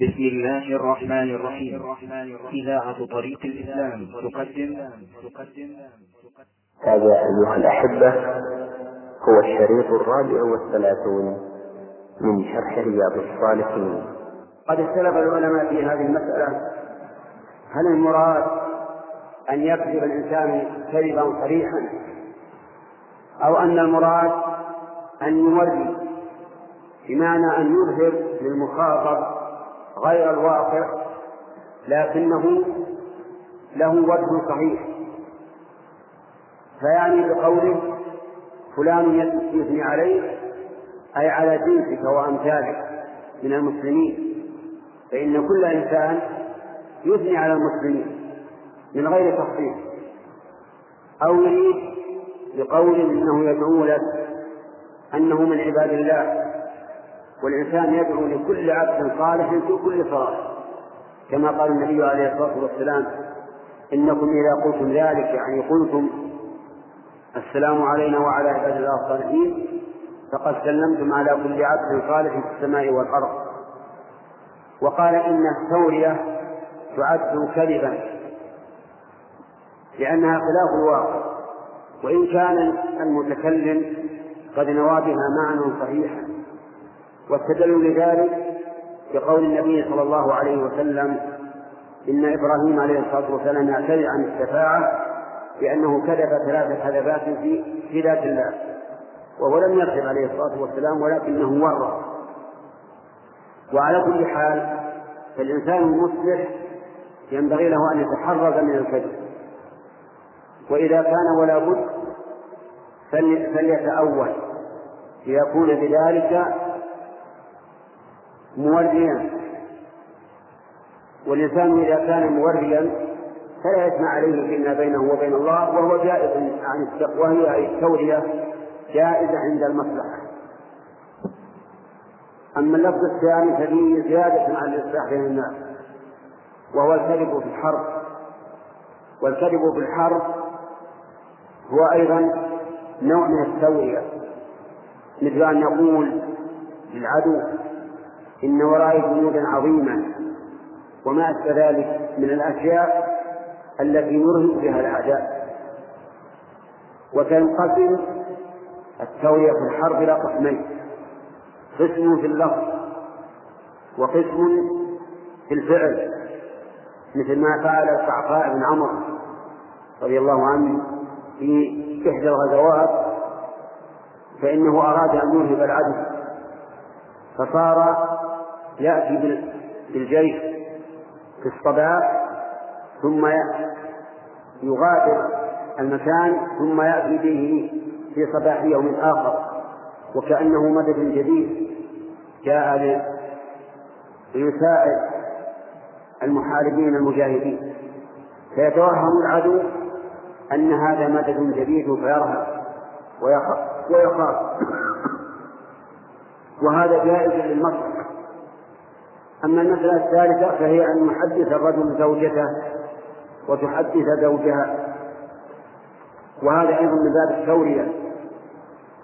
بسم الله الرحمن الرحيم. إذاعة طريق الإسلام تقدم. هذا أيها الأحبة هو الشريط الرابع والثلاثون من شرح رياض الصالحين. قد اختلف العلماء في هذه المسألة. هل المراد أن يكذب الإنسان كذبا صريحا؟ أو أن المراد أن يوري بمعنى أن يظهر للمخاطب غير الواقع لكنه له وجه صحيح. فيعني بقوله فلان يثني عليك أي على جنسك وأمثالك من المسلمين. فإن كل إنسان يثني على المسلمين من غير تخصيص أو يريد بقول إنه يدعو لك أنه من عباد الله. والإنسان يدعو لكل عبد صالح في كل صلاة. كما قال النبي عليه الصلاة والسلام إنكم إذا قلتم ذلك يعني قلتم السلام علينا وعلى عباد الله الصالحين فقد سلمتم على كل عبد صالح في السماء والأرض. وقال إن التورية تعد كذبا لأنها خلاف الواقع. وإن كان المتكلم قد نوى بها معنى صحيحا. واستدلوا لذلك بقول النبي صلى الله عليه وسلم إن إبراهيم عليه الصلاة والسلام يعتذر عن الشفاعة لأنه كذب ثلاث كذبات في في ذات الله وهو لم يكذب عليه الصلاة والسلام ولكنه ورط وعلى كل حال فالإنسان المصلح ينبغي له أن يتحرز من الكذب. وإذا كان ولا بد فليتأول ليكون بذلك موريا والإنسان إذا كان موريا فلا يسمع عليه فيما بينه وبين الله وهو جائز عن التقوى هي التورية جائزة عند المصلحة. أما اللفظ الثاني ففيه زيادة عن الإصلاح بين الناس وهو الكذب في الحرب. والكذب في الحرب هو أيضا نوع من التورية مثل أن يقول للعدو إن ورائي جنودا عظيمة. وما أشبه ذلك من الأشياء التي يرهب بها الأعداء. وتنقسم التورية في الحرب إلى قسمين. قسم في اللفظ وقسم في الفعل. مثل ما فعل القعقاع بن عمرو رضي الله عنه في إحدى الغزوات فإنه أراد أن يرهب العدو. فصار يأتي بالجيش في الصباح ثم يغادر المكان ثم يأتي به في صباح يوم آخر. وكأنه مدد جديد. جاء ليساعد المحاربين المجاهدين. فيتوهم العدو أن هذا مدد جديد فيرهب ويخاف. وهذا جائز للمصلحة أما المسألة الثالثة فهي أن يحدث الرجل زوجته وتحدث زوجها. وهذا أيضا من باب التورية.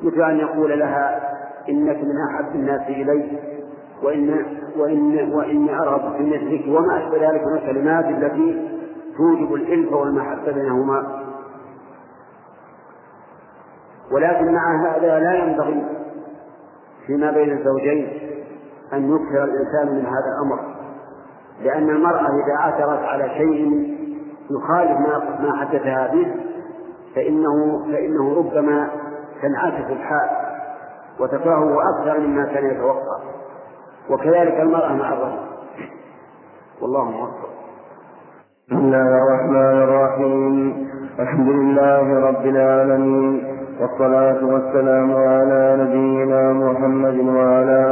مثل أن يقول لها إنك من أحب الناس إلي وإن وإن وإني أرغب في مثلك وما أشبه ذلك من الكلمات التي توجب الألف والمحبة بينهما. ولكن مع هذا لا ينبغي فيما بين الزوجين أن يكثر الإنسان من هذا الأمر لأن المرأة إذا عثرت على شيء يخالف ما ما حدثها به فإنه فإنه ربما تنعكس الحال وتكرهه أكثر مما كان يتوقع. وكذلك المرأة مع الرجل. والله موفق. بسم الله الرحمن الرحيم. الحمد لله رب العالمين. والصلاة والسلام على نبينا محمد وعلى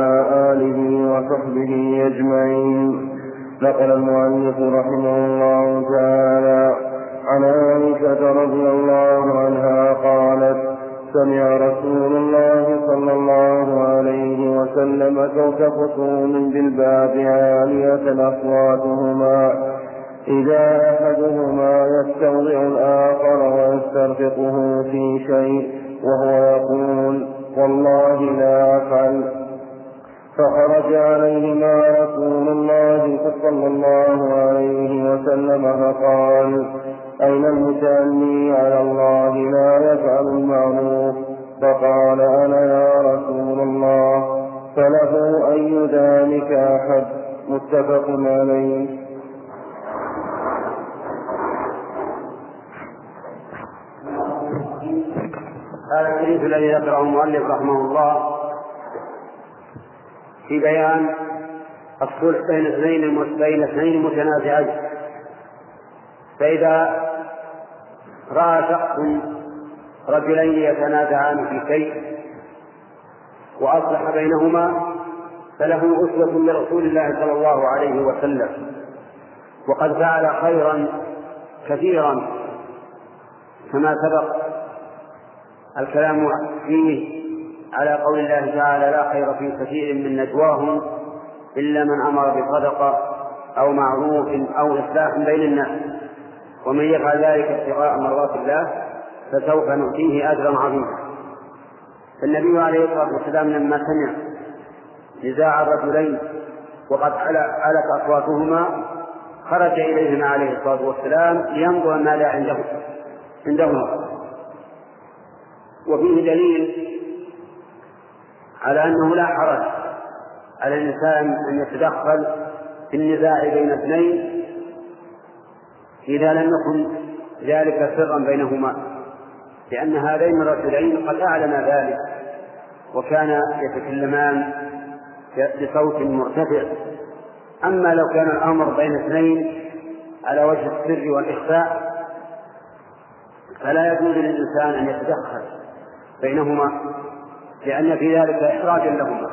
آله وصحبه أجمعين. نقل المؤلف رحمه الله تعالى عن عائشة رضي الله عنها قالت سمع رسول الله صلى الله عليه وسلم صوت خصوم بالباب عالية أصواتهما إذا أحدهما يستوضع الآخر ويسترفقه في شيء وهو يقول والله لا أفعل. فخرج عليهما رسول الله الله عليه وسلم فقال أين المتأني على الله لا يفعل المعروف؟ فقال أنا يا رسول الله. فله أي ذلك أحد؟ متفق عليه. هذا الحديث الذي ذكره المؤلف رحمه الله في بيان الصلح بين اثنين بين اثنين متنازعين. فإذا رأى شخص رجلين يتنازعان في شيء وأصلح بينهما فله أسوة لرسول الله صلى الله عليه وسلم. وقد فعل خيرا كثيرا كما سبق الكلام فيه على قول الله تعالى لا خير في كثير من نجواهم إلا من أمر بصدقة أو معروف أو إصلاح بين الناس. ومن يفعل ذلك ابتغاء مرضات الله فسوف نؤتيه أجرا عظيما. فالنبي عليه الصلاة والسلام لما سمع نزاع الرجلين وقد علت أصواتهما خرج إليهما عليه الصلاة والسلام لينظر ماذا عنده عندهما. وفيه دليل على أنه لا حرج على الإنسان أن يتدخل في النزاع بين اثنين إذا لم يكن ذلك سرا بينهما لأن هذين الرجلين قد أعلن ذلك وكان يتكلمان بصوت مرتفع. أما لو كان الأمر بين اثنين على وجه السر والإخفاء فلا يجوز للإنسان أن يتدخل. بينهما لأن في ذلك إحراجا لهما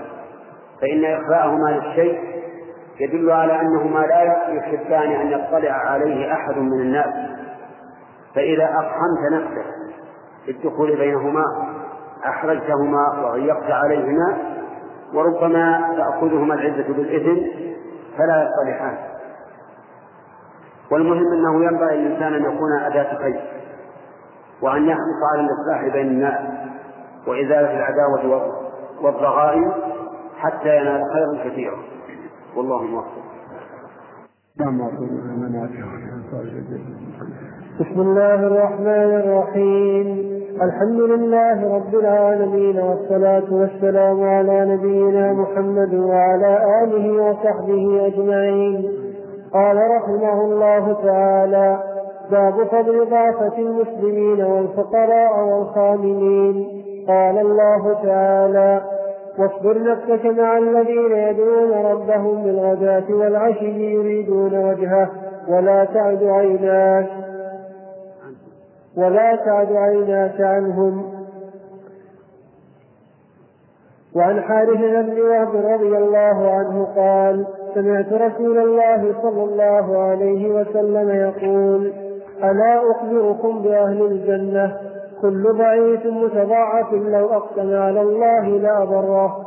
فإن إخفاءهما للشيء يدل على أنهما لا يحبان أن يطلع عليه أحد من الناس. فإذا أقحمت نفسك بالدخول بينهما أحرجتهما وضيقت عليهما وربما تأخذهما العزة بالإثم فلا يصطلحان والمهم أنه ينبغي للإنسان أن يكون أداة خير وأن يحرص على الإصلاح بين الناس. وإزالة العداوة والضغائن حتى ينال خيرا كثيرا. والله موفق. بسم الله الرحمن الرحيم. الحمد لله رب العالمين والصلاة والسلام على نبينا محمد وعلى آله وصحبه أجمعين. قال رحمه الله تعالى باب فضل ضعفة المسلمين والفقراء والخاملين. قال الله تعالى واصبر نفسك مع الذين يدعون ربهم بالغداة والعشي يريدون وجهه ولا تعد عيناك ولا تعد عيناك عنهم. وعن حارثة بن وهب رضي الله عنه قال سمعت رسول الله صلى الله عليه وسلم يقول ألا أخبركم بأهل الجنة؟ كل ضعيف متضاعف لو أقسم على الله لأبره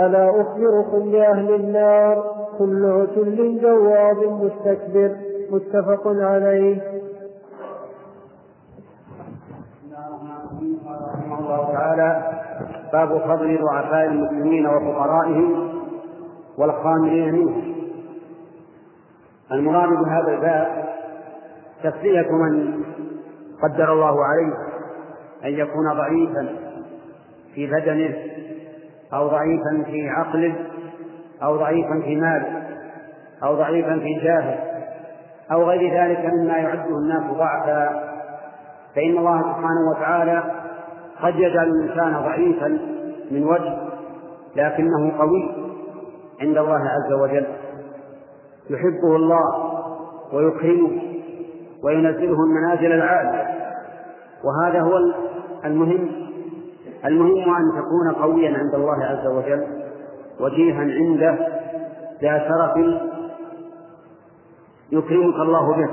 ألا أخبركم بأهل النار؟ كل عتل جواب مستكبر. متفق عليه. الله تعالى باب فضل ضعفاء المسلمين وفقرائهم والخاملين منهم. المراد بهذا الباب تسلية من قدر الله عليه أن يكون ضعيفا في بدنه أو ضعيفا في عقله أو ضعيفا في ماله أو ضعيفا في جاهه أو غير ذلك مما يعده الناس ضعفا. فإن الله سبحانه وتعالى قد يجعل الإنسان ضعيفا من وجه لكنه قوي عند الله عز وجل. يحبه الله ويكرمه وينزله المنازل العالية. وهذا هو المهم. المهم أن تكون قويا عند الله عز وجل وجيها عنده ذا شرف يكرمك الله به.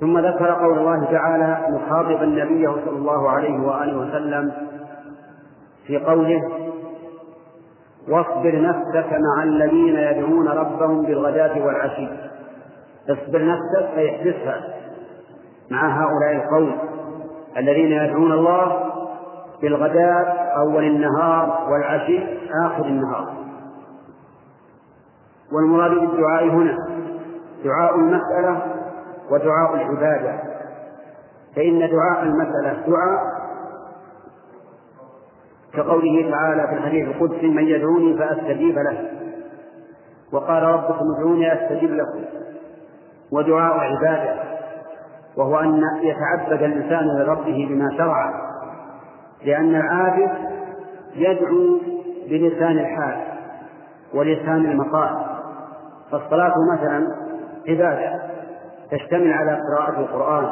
ثم ذكر قول الله تعالى مخاطبا نبيه صلى الله عليه وآله وسلم في قوله واصبر نفسك مع الذين يدعون ربهم بالغداة والعشي. اصبر نفسك أي احبسها مع هؤلاء القوم. الذين يدعون الله بالغداة أول النهار والعشي آخر النهار. والمراد بالدعاء هنا دعاء المسألة ودعاء العبادة. فإن دعاء المسألة دعاء كقوله تعالى في الحديث القدسي من يدعوني فأستجيب له وقال ربكم ادعوني أستجب لكم ودعاء عبادة. وهو أن يتعبد الإنسان لربه بما شرع لأن العابد يدعو بلسان الحال ولسان المقال. فالصلاة مثلا عبادة تشتمل على قراءة القرآن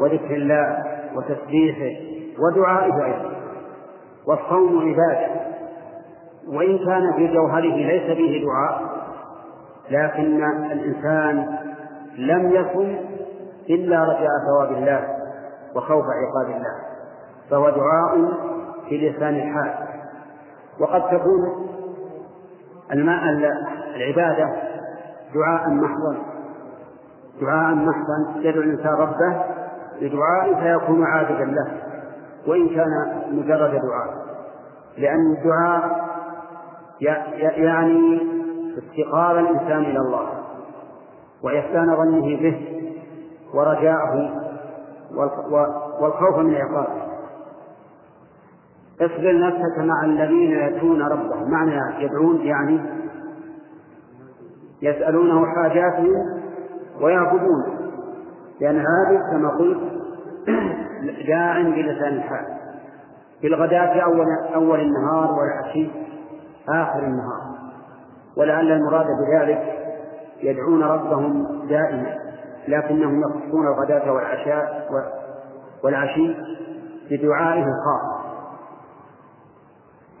وذكر الله وتسبيحه ودعائه أيضا. والصوم عبادة وإن كان في جوهره ليس فيه دعاء لكن الإنسان لم يصم إلا رجاء ثواب الله وخوف عقاب الله فهو دعاء في لسان الحال. وقد تكون الماء العبادة دعاء محضا دعاء محضا يدعو الإنسان ربه بدعاء فيكون عابدا له وإن كان مجرد دعاء. لأن الدعاء يعني افتقار الإنسان إلى الله وإحسان ظنه به ورجاءه والخوف من عقابه اصبر نفسك مع الذين يأتون ربهم. معنى يدعون يعني يسألونه حاجاتهم ويعبدون لأن هذا كما قلت داع بلسان الحال. في الغداة أول أول النهار والعشي آخر النهار. ولعل المراد بذلك يدعون ربهم دائما. لكنهم يخصون الغداة والعشاء والعشي بدعائه الخاص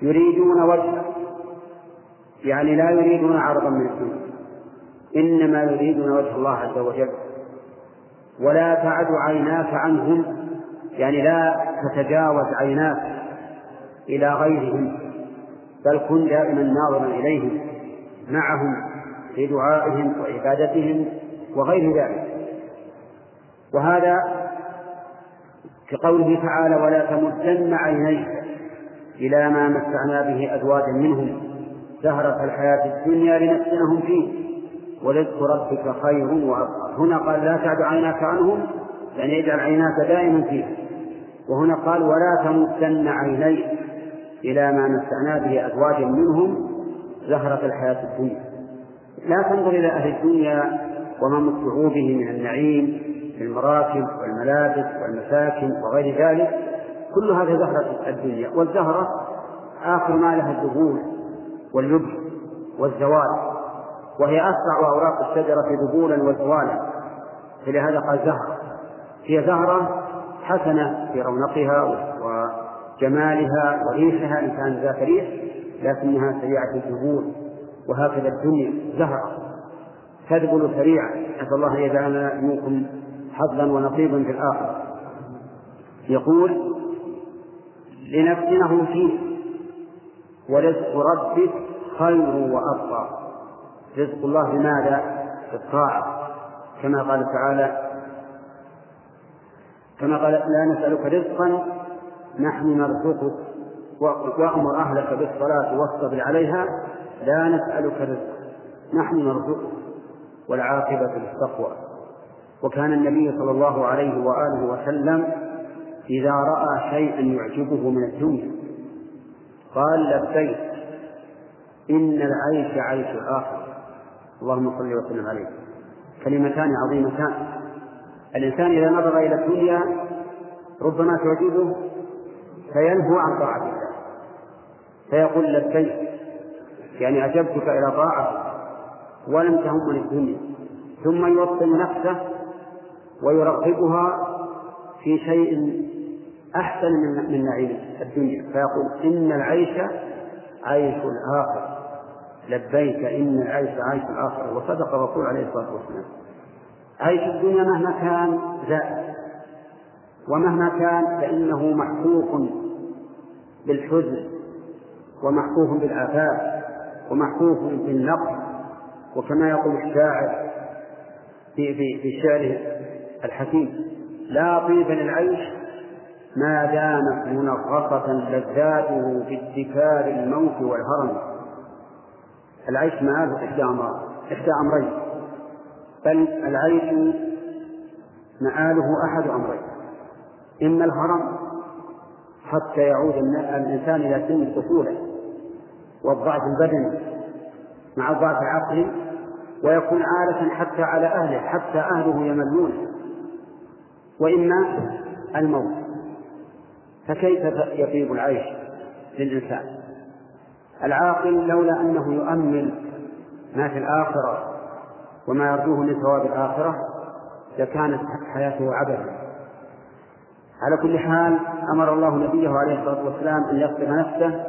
يريدون وجهه يعني لا يريدون عرضا من الدنيا إنما يريدون وجه الله عز وجل. ولا تعد عيناك عنهم يعني لا تتجاوز عيناك إلى غيرهم بل كن دائما ناظرا إليهم معهم في دعائهم وعبادتهم وغير ذلك. وهذا كقوله تعالى ولا تمدن عينيك إلى ما متعنا به أزواجا منهم زهرة الحياة الدنيا لنفتنهم فيه. ورزق ربك خير وأبقى. هنا قال لا تعد عيناك عنهم يعني اجعل عيناك دائما فيه. وهنا قال ولا تمدن عينيك إلى ما متعنا به أزواجا منهم زهرة الحياة الدنيا. لا تنظر إلى أهل الدنيا وما متعوا به من النعيم. في المراكب والملابس والمساكن وغير ذلك كل هذا زهرة الدنيا. والزهرة آخر ما لها الذبول واللبس والزوال وهي أسرع أوراق الشجرة ذبولا وزوالا. فلهذا قال زهرة. هي زهرة حسنة في رونقها وجمالها وريحها إن كانت ذات ريح لكنها سريعة الذبول وهكذا الدنيا. زهرة. تذبل سريعا. نسأل الله أن يجعلنا منكم حظا ونصيبا في الآخرة. يقول لنفتنهم فيه. ورزق ربك خير وأبقى. رزق الله بماذا؟ بالطاعة. كما قال تعالى كما قال لا نسألك رزقا نحن نرزقك وأمر أهلك بالصلاة واصطبر عليها لا نسألك رزقا نحن نرزقك والعاقبة للتقوى. وكان النبي صلى الله عليه وآله وسلم إذا رأى شيئا يعجبه من الدنيا قال لبيك إن العيش عيش الآخرة اللهم صل وسلم عليه. كلمتان عظيمتان. الإنسان إذا نظر إلى الدنيا ربما تعجبه فينهو عن طاعة الله. فيقول لبيك يعني أجبتك إلى طاعة ولم تهمني الدنيا. ثم يوطن نفسه ويرغبها في شيء أحسن من من نعيم الدنيا. فيقول إن العيش عيش الآخر لبيك إن العيش عيش الآخر وصدق الرسول عليه الصلاة والسلام. عيش الدنيا مهما كان زائد ومهما كان فإنه محفوف بالحزن ومحفوف بالآفات ومحفوف بالنقص. وكما يقول الشاعر في في في شعره الحكيم. لا طيب للعيش ما دامت منغصة لذاته في ادكار الموت والهرم. العيش مآله إحدى أمرين إحدى أمرين. بل العيش مآله أحد أمرين. إما الهرم حتى يعود الإنسان إلى سن الطفولة والضعف البدني مع الضعف العقلي ويكون عالة حتى على أهله حتى أهله يملونه. وإما الموت. فكيف يطيب العيش للإنسان؟ العاقل لولا أنه يؤمل ما في الآخرة وما يرجوه من ثواب الآخرة لكانت حياته عبثا. على كل حال أمر الله نبيه عليه الصلاة والسلام أن يصرف نفسه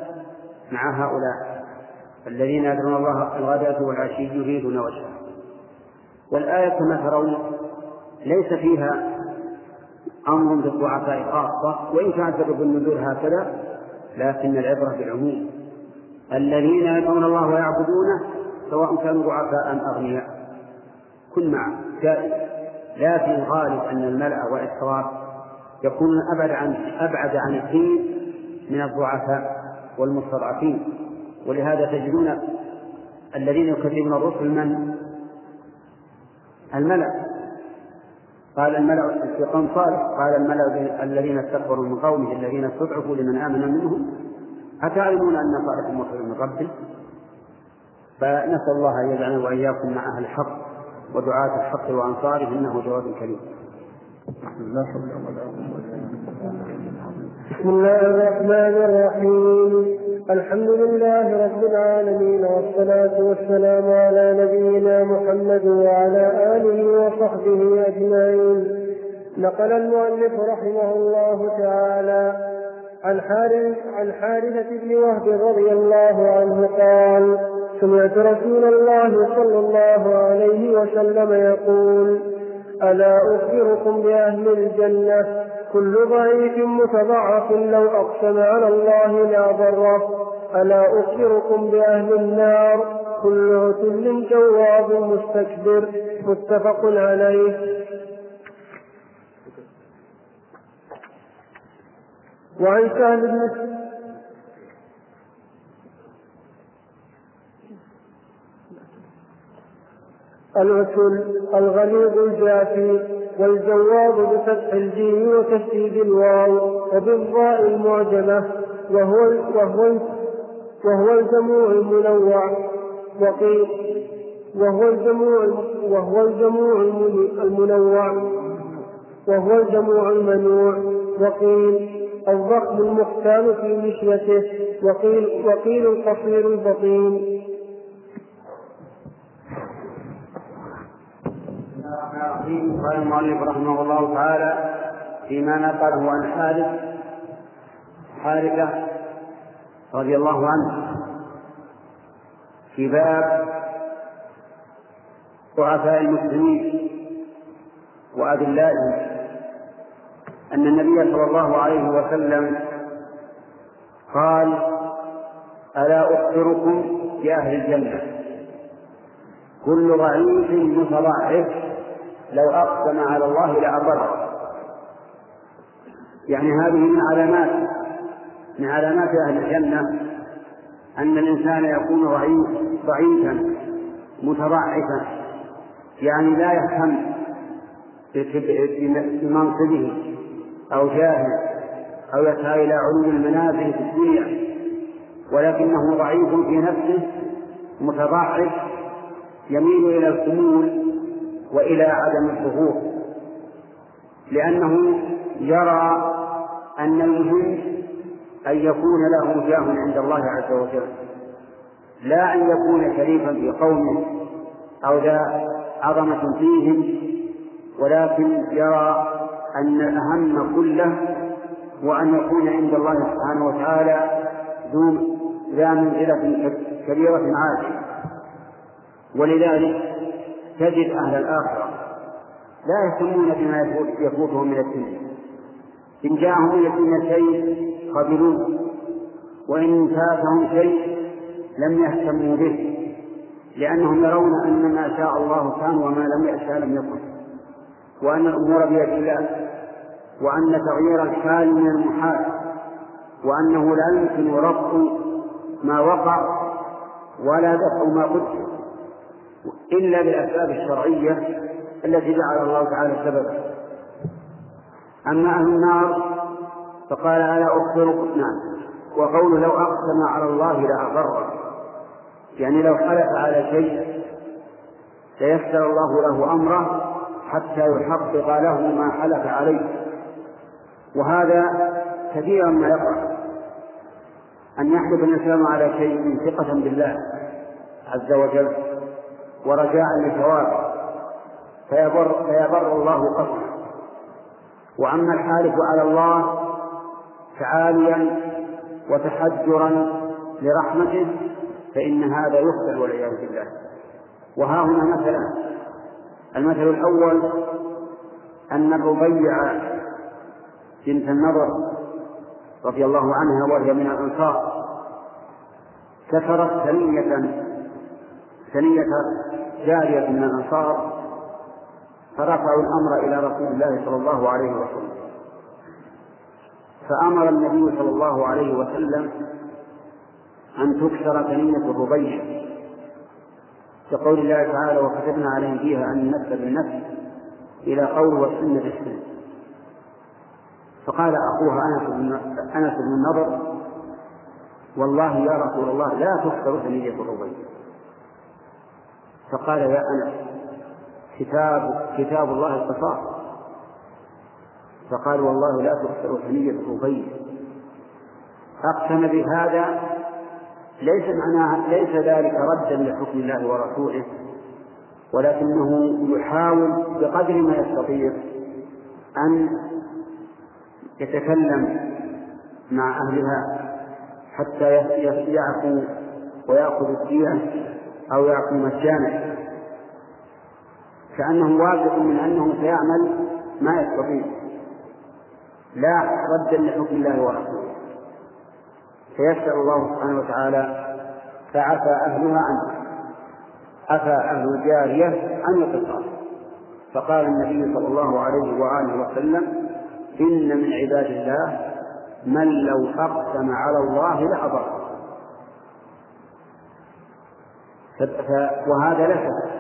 مع هؤلاء الذين يدعون الله الغداة والعشي يريدون وجهه. والآية كما ترون ليس فيها أمر بالضعفاء خاصة وإن كان سبب النزول هكذا لكن العبرة بالعموم. الذين يدعون الله ويعبدونه سواء كانوا ضعفاء أم أغنياء. كن معه لا في الغالب أن الملأ والإسراف يكونون أبعد عن أبعد عن الدين من الضعفاء والمستضعفين. ولهذا تجدون الذين يكذبون الرسل من؟ الملأ. قال الملأ في قوم صالح قال الملأ الذين استكبروا من قومه الذين استضعفوا لمن آمن منهم أتعلمون أن صالح مرسل من ربه؟ فنسأل الله أن يجعلنا وإياكم مع أهل الحق ودعاة الحق وأنصاره إنه جواد كريم. بسم الله الرحمن الرحيم. الحمد لله رب العالمين والصلاة والسلام على نبينا محمد وعلى آله وصحبه أجمعين. نقل المؤلف رحمه الله تعالى عن حارث عن حارثة بن وهب رضي الله عنه قال سمعت رسول الله صلى الله عليه وسلم يقول ألا أخبركم بأهل الجنة كل ضعيف متضعف لو أقسم على الله لا ضره ألا أخبركم بأهل النار؟ كل عتل جواب مستكبر. متفق عليه. وعن سهل بن العسل الغليظ الجافي والجواب بفتح الجيم وتشديد الواو وبالضاء المعجمة وهو وهو وهو الجموع المنوع. وقيل وهو الجموع وهو الجموع المنوع. وهو الجموع المنوع. وقيل الضخم المختال في مشيته. وقيل وقيل القصير البطين. قال المؤلف رحمه الله تعالى فيما نقله عن حارث حارثة رضي الله عنه في باب ضعفاء المسلمين وأذلائهم. أن النبي صلى الله عليه وسلم قال ألا أخبركم بأهل الجنة؟ كل ضعيف متضعف لو أقسم على الله لأبره يعني هذه من علامات من علامات أهل الجنة أن الإنسان يكون ضعيف ضعيفا متضعفا يعني لا يهتم بمنصبه أو جاهه أو يسعى إلى علو المنازل في الدنيا ولكنه ضعيف في نفسه متضعف يميل إلى الخمول وإلى عدم الظهور لأنه يرى أن المهم أن يكون له جاه عند الله عز وجل. لا أن يكون شريفا في قومه أو ذا عظمة فيهم ولكن يرى أن الأهم كله هو أن يكون عند الله سبحانه وتعالى ذو ذا منزلة كبيرة عالية ولذلك تجد أهل الآخرة لا يهتمون بما يفوتهم من الدنيا. إن جاءهم من الدنيا شيء قبلوه وإن فاتهم شيء لم يهتموا به لأنهم يرون أن ما شاء الله كان وما لم يشاء لم يكن. وأن الأمور بيد الله وأن تغيير الحال من المحال وأنه لا يمكن ربط ما وقع ولا دفع ما قدر. إلا بالأسباب الشرعية التي جعل الله تعالى سببا أما أهل النار فقال ألا أخبركم نعم. وقوله لو أقسم على الله لأبره يعني لو حلف على شيء ليسر الله له أمره حتى يحقق له ما حلف عليه. وهذا كثيرا ما يقع. أن يحلف الإنسان على شيء ثقة بالله عز وجل. ورجاء لثوابه فيبر, فيبر الله قصده. وأما الحالف على الله تعاليا وتحجرا لرحمته فإن هذا يقتل والعياذ بالله. وها هنا مثلا المثل الأول أن الربيع بنت النضر رضي الله عنها وهي من الأنصار كسرت ثنية ثنية جارية من الأنصار فرفعوا الأمر إلى رسول الله صلى الله عليه وسلم. فأمر النبي صلى الله عليه وسلم أن تكسر ثنية الربيع كقول الله تعالى وكتبنا عليهم فيها أن النفس بالنفس إلى قول والسن بالسن فقال أخوها أنس بن النضر والله يا رسول الله لا تكسر ثنية الربيع. فقال يا أنس كتاب كتاب الله القصاص فقال والله لا تكسر ثنية الربيع أقسم بهذا ليس معناها ليس ذلك ردا لحكم الله ورسوله ولكنه يحاول بقدر ما يستطيع أن يتكلم مع أهلها حتى يعفو ويأخذ الدية أو يعفو مجانا كأنه واثق من أنه سيعمل ما يستطيع. لا ردا لحكم الله ورسوله. فيسأل الله سبحانه وتعالى فعفى أهلها عنه. عفى أهل الجارية عن القصاص. فقال النبي صلى الله عليه وآله وسلم إن من عباد الله من لو أقسم على الله لأبره وهذا لا شك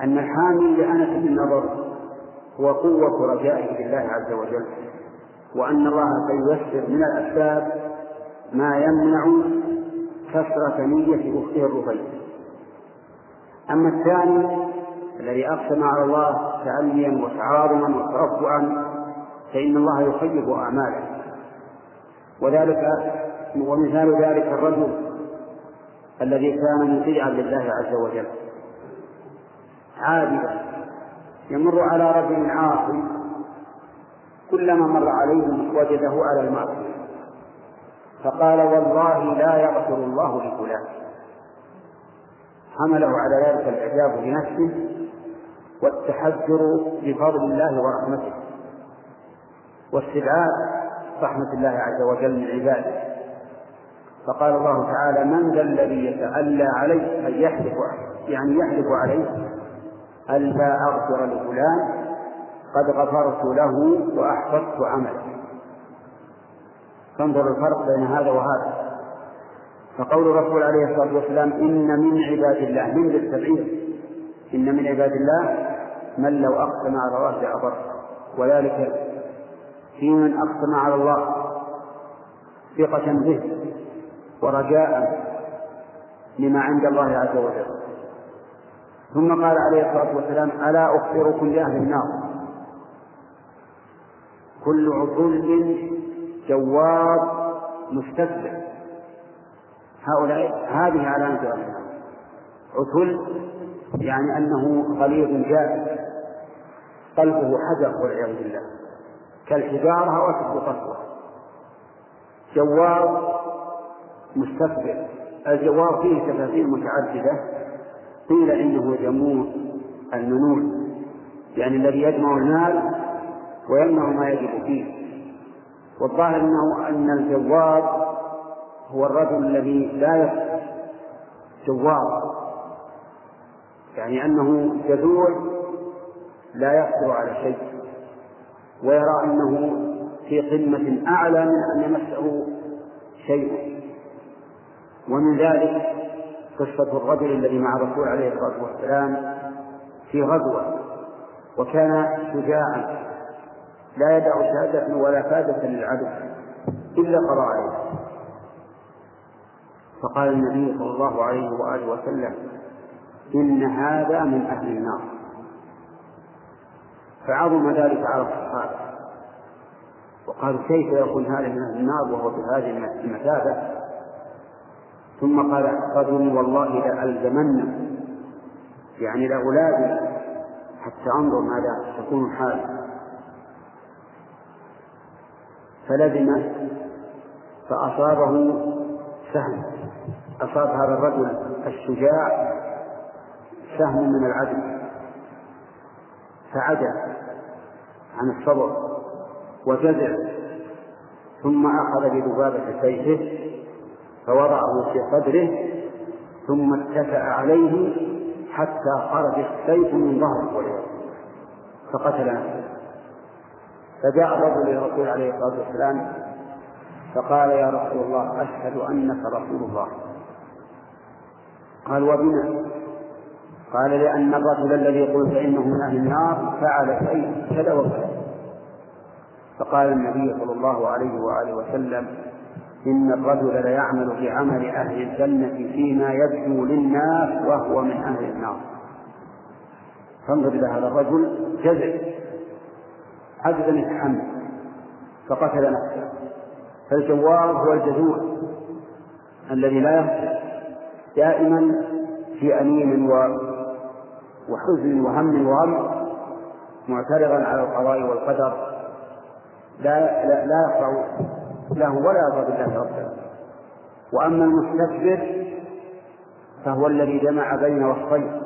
أن الحامي لأنس بن النضر هو قوة رجائه بالله عز وجل وأن الله سييسر من الأسباب ما يمنع كسر ثنية أخته الربيع. أما الثاني الذي أقسم على الله تأليا وتعاظما وترفعا فإن الله يخيب أعماله. وذلك ومثال ذلك الرجل الذي كان مطيعا لله عز وجل. عابدا. يمر على رجل عاصي. كلما مر عليه وجده على المعصية. فقال والله لا يغفر الله لفلان. حمله على ذلك الإعجاب بنفسه والتحذر بفضل الله ورحمته. واستبعاد رحمة الله عز وجل من عباده. فقال الله تعالى من ذا الذي يتألى عليه أن يحلف يعني يحلف عليه. ألا أغفر لفلان؟ قد غفرت له وأحفظت عمله. فانظر الفرق بين هذا وهذا. فقول الرسول عليه الصلاة والسلام إن من عباد الله. من بالتبعيد إن من عباد الله من لو أقسم على الله لأبر وذلك في من أقسم على الله ثقة به. ورجاء لما عند الله عز وجل. ثم قال عليه الصلاة والسلام ألا أخبركم بأهل النار? كل عطل جواب مستكبر هؤلاء هذه علامة أهل النار عتل يعني أنه غليظ جاف قلبه حجر والعياذ بالله. كالحجارة وأشد قسوة جواب مستكبر الجواب فيه تفاسير متعددة. قيل إنه جموع المنون يعني الذي يجمع المال ويمنع ما يجب فيه. والظاهر أنه أن الجواب هو الرجل الذي لا يفعل جواب. يعني أنه جذور لا يقدر على شيء. ويرى أنه في قمة أعلى من أن يمسه شيء. ومن ذلك قصة الرجل الذي مع الرسول عليه الصلاة والسلام في غزوة وكان شجاعا لا يدع شهادة ولا فادة للعدو إلا قضى عليه. فقال النبي صلى الله عليه وآله وسلم إن هذا من أهل النار. فعظم ذلك على الصحابة. وقالوا كيف يكون هذا من أهل النار وهو بهذه المثابة ثم قال رجل والله لألزمن يعني لأولادي حتى أنظر ماذا تكون حاله فلزم فأصابه سهم. أصاب هذا الرجل الشجاع سهم من العدل. فعجز عن الصبر وجزع. ثم أخذ بذبابة سيفه فوضعه في صدره ثم اتكأ عليه حتى خرج السيف من ظهره. فقتل. نفسه فجاء الرجل إلى الرسول عليه الصلاة والسلام فقال يا رسول الله أشهد أنك رسول الله. قال وبما قال لأن الرجل الذي قلت إنه من أهل النار فعل شيء كذا وكذا. فقال النبي صلى الله عليه وآله وسلم إن الرجل ليعمل بعمل أهل الجنة فيما يبدو للناس وهو من أهل النار. فانظر إلى هذا الرجل جزع عجزا يتحمل فقتل نفسه فالجواب هو الجزوع الذي لا يهتم دائما في أنين وحزن وهم وغم معترضا على القضاء والقدر لا لا, لا يخضع له ولا يرضى بالله ربا وأما المستكبر فهو الذي جمع بين وصفين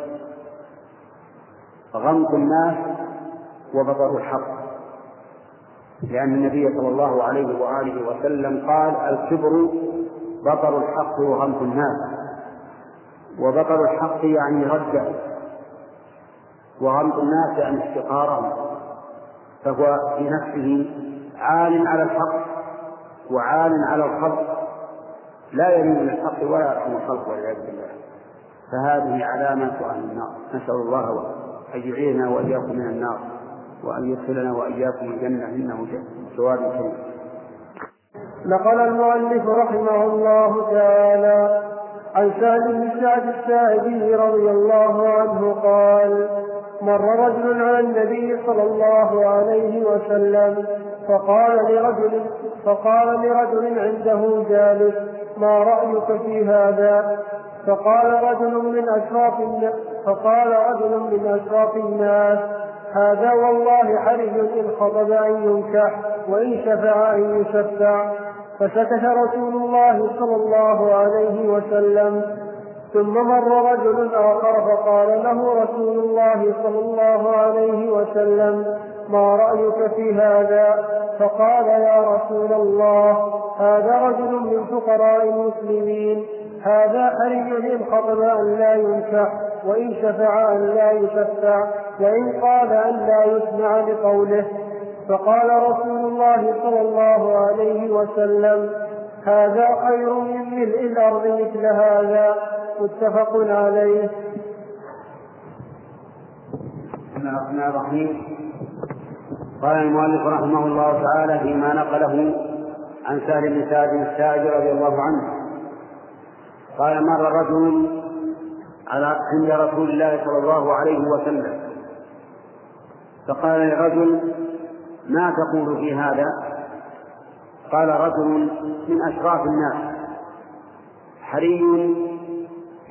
غمط الناس وبطر الحق. لأن النبي صلى الله عليه وآله وسلم قال الكبر بطر الحق وغمط الناس. وبطر الحق يعني رده وغمط الناس يعني افتقارهم فهو في نفسه عال على الحق وعال على الخلق لا يميل للحق ولا يرحم الخلق والعياذ بالله. فهذه علامة أهل النار نسأل الله أن يعيذنا وإياكم من النار وأن يدخلنا وإياكم الجنة إنه جواد كريم. نقل المؤلف رحمه الله تعالى عن سعد بن سعد الساعدي رضي الله عنه قال مر رجل على النبي صلى الله عليه وسلم فقال لرجل فقال لرجل عنده جالس ما رأيك في هذا؟ فقال رجل من أشراف فقال رجل من أشراف الناس هذا والله حرج إن خطب أن ينكح وإن شفع أن يشفع. فسكت رسول الله صلى الله عليه وسلم. ثم مر رجل آخر فقال له رسول الله صلى الله عليه وسلم ما رأيك في هذا؟ فقال يا رسول الله هذا رجل من فقراء المسلمين. هذا حري إن خطب أن لا ينكح وإن شفع أن لا يشفع وإن قال أن لا يسمع لقوله فقال رسول الله صلى الله عليه وسلم هذا خير من ملء الأرض مثل هذا. متفق عليه. بسم الله الرحمن الرحيم. قال المؤلف رحمه الله تعالى فيما نقله عن سهل بن سعد الساعدي رضي الله عنه. قال مر رجل على عند رسول الله صلى الله عليه وسلم. فقال لرجل ما تقول في هذا؟ قال رجل من أشراف الناس. حري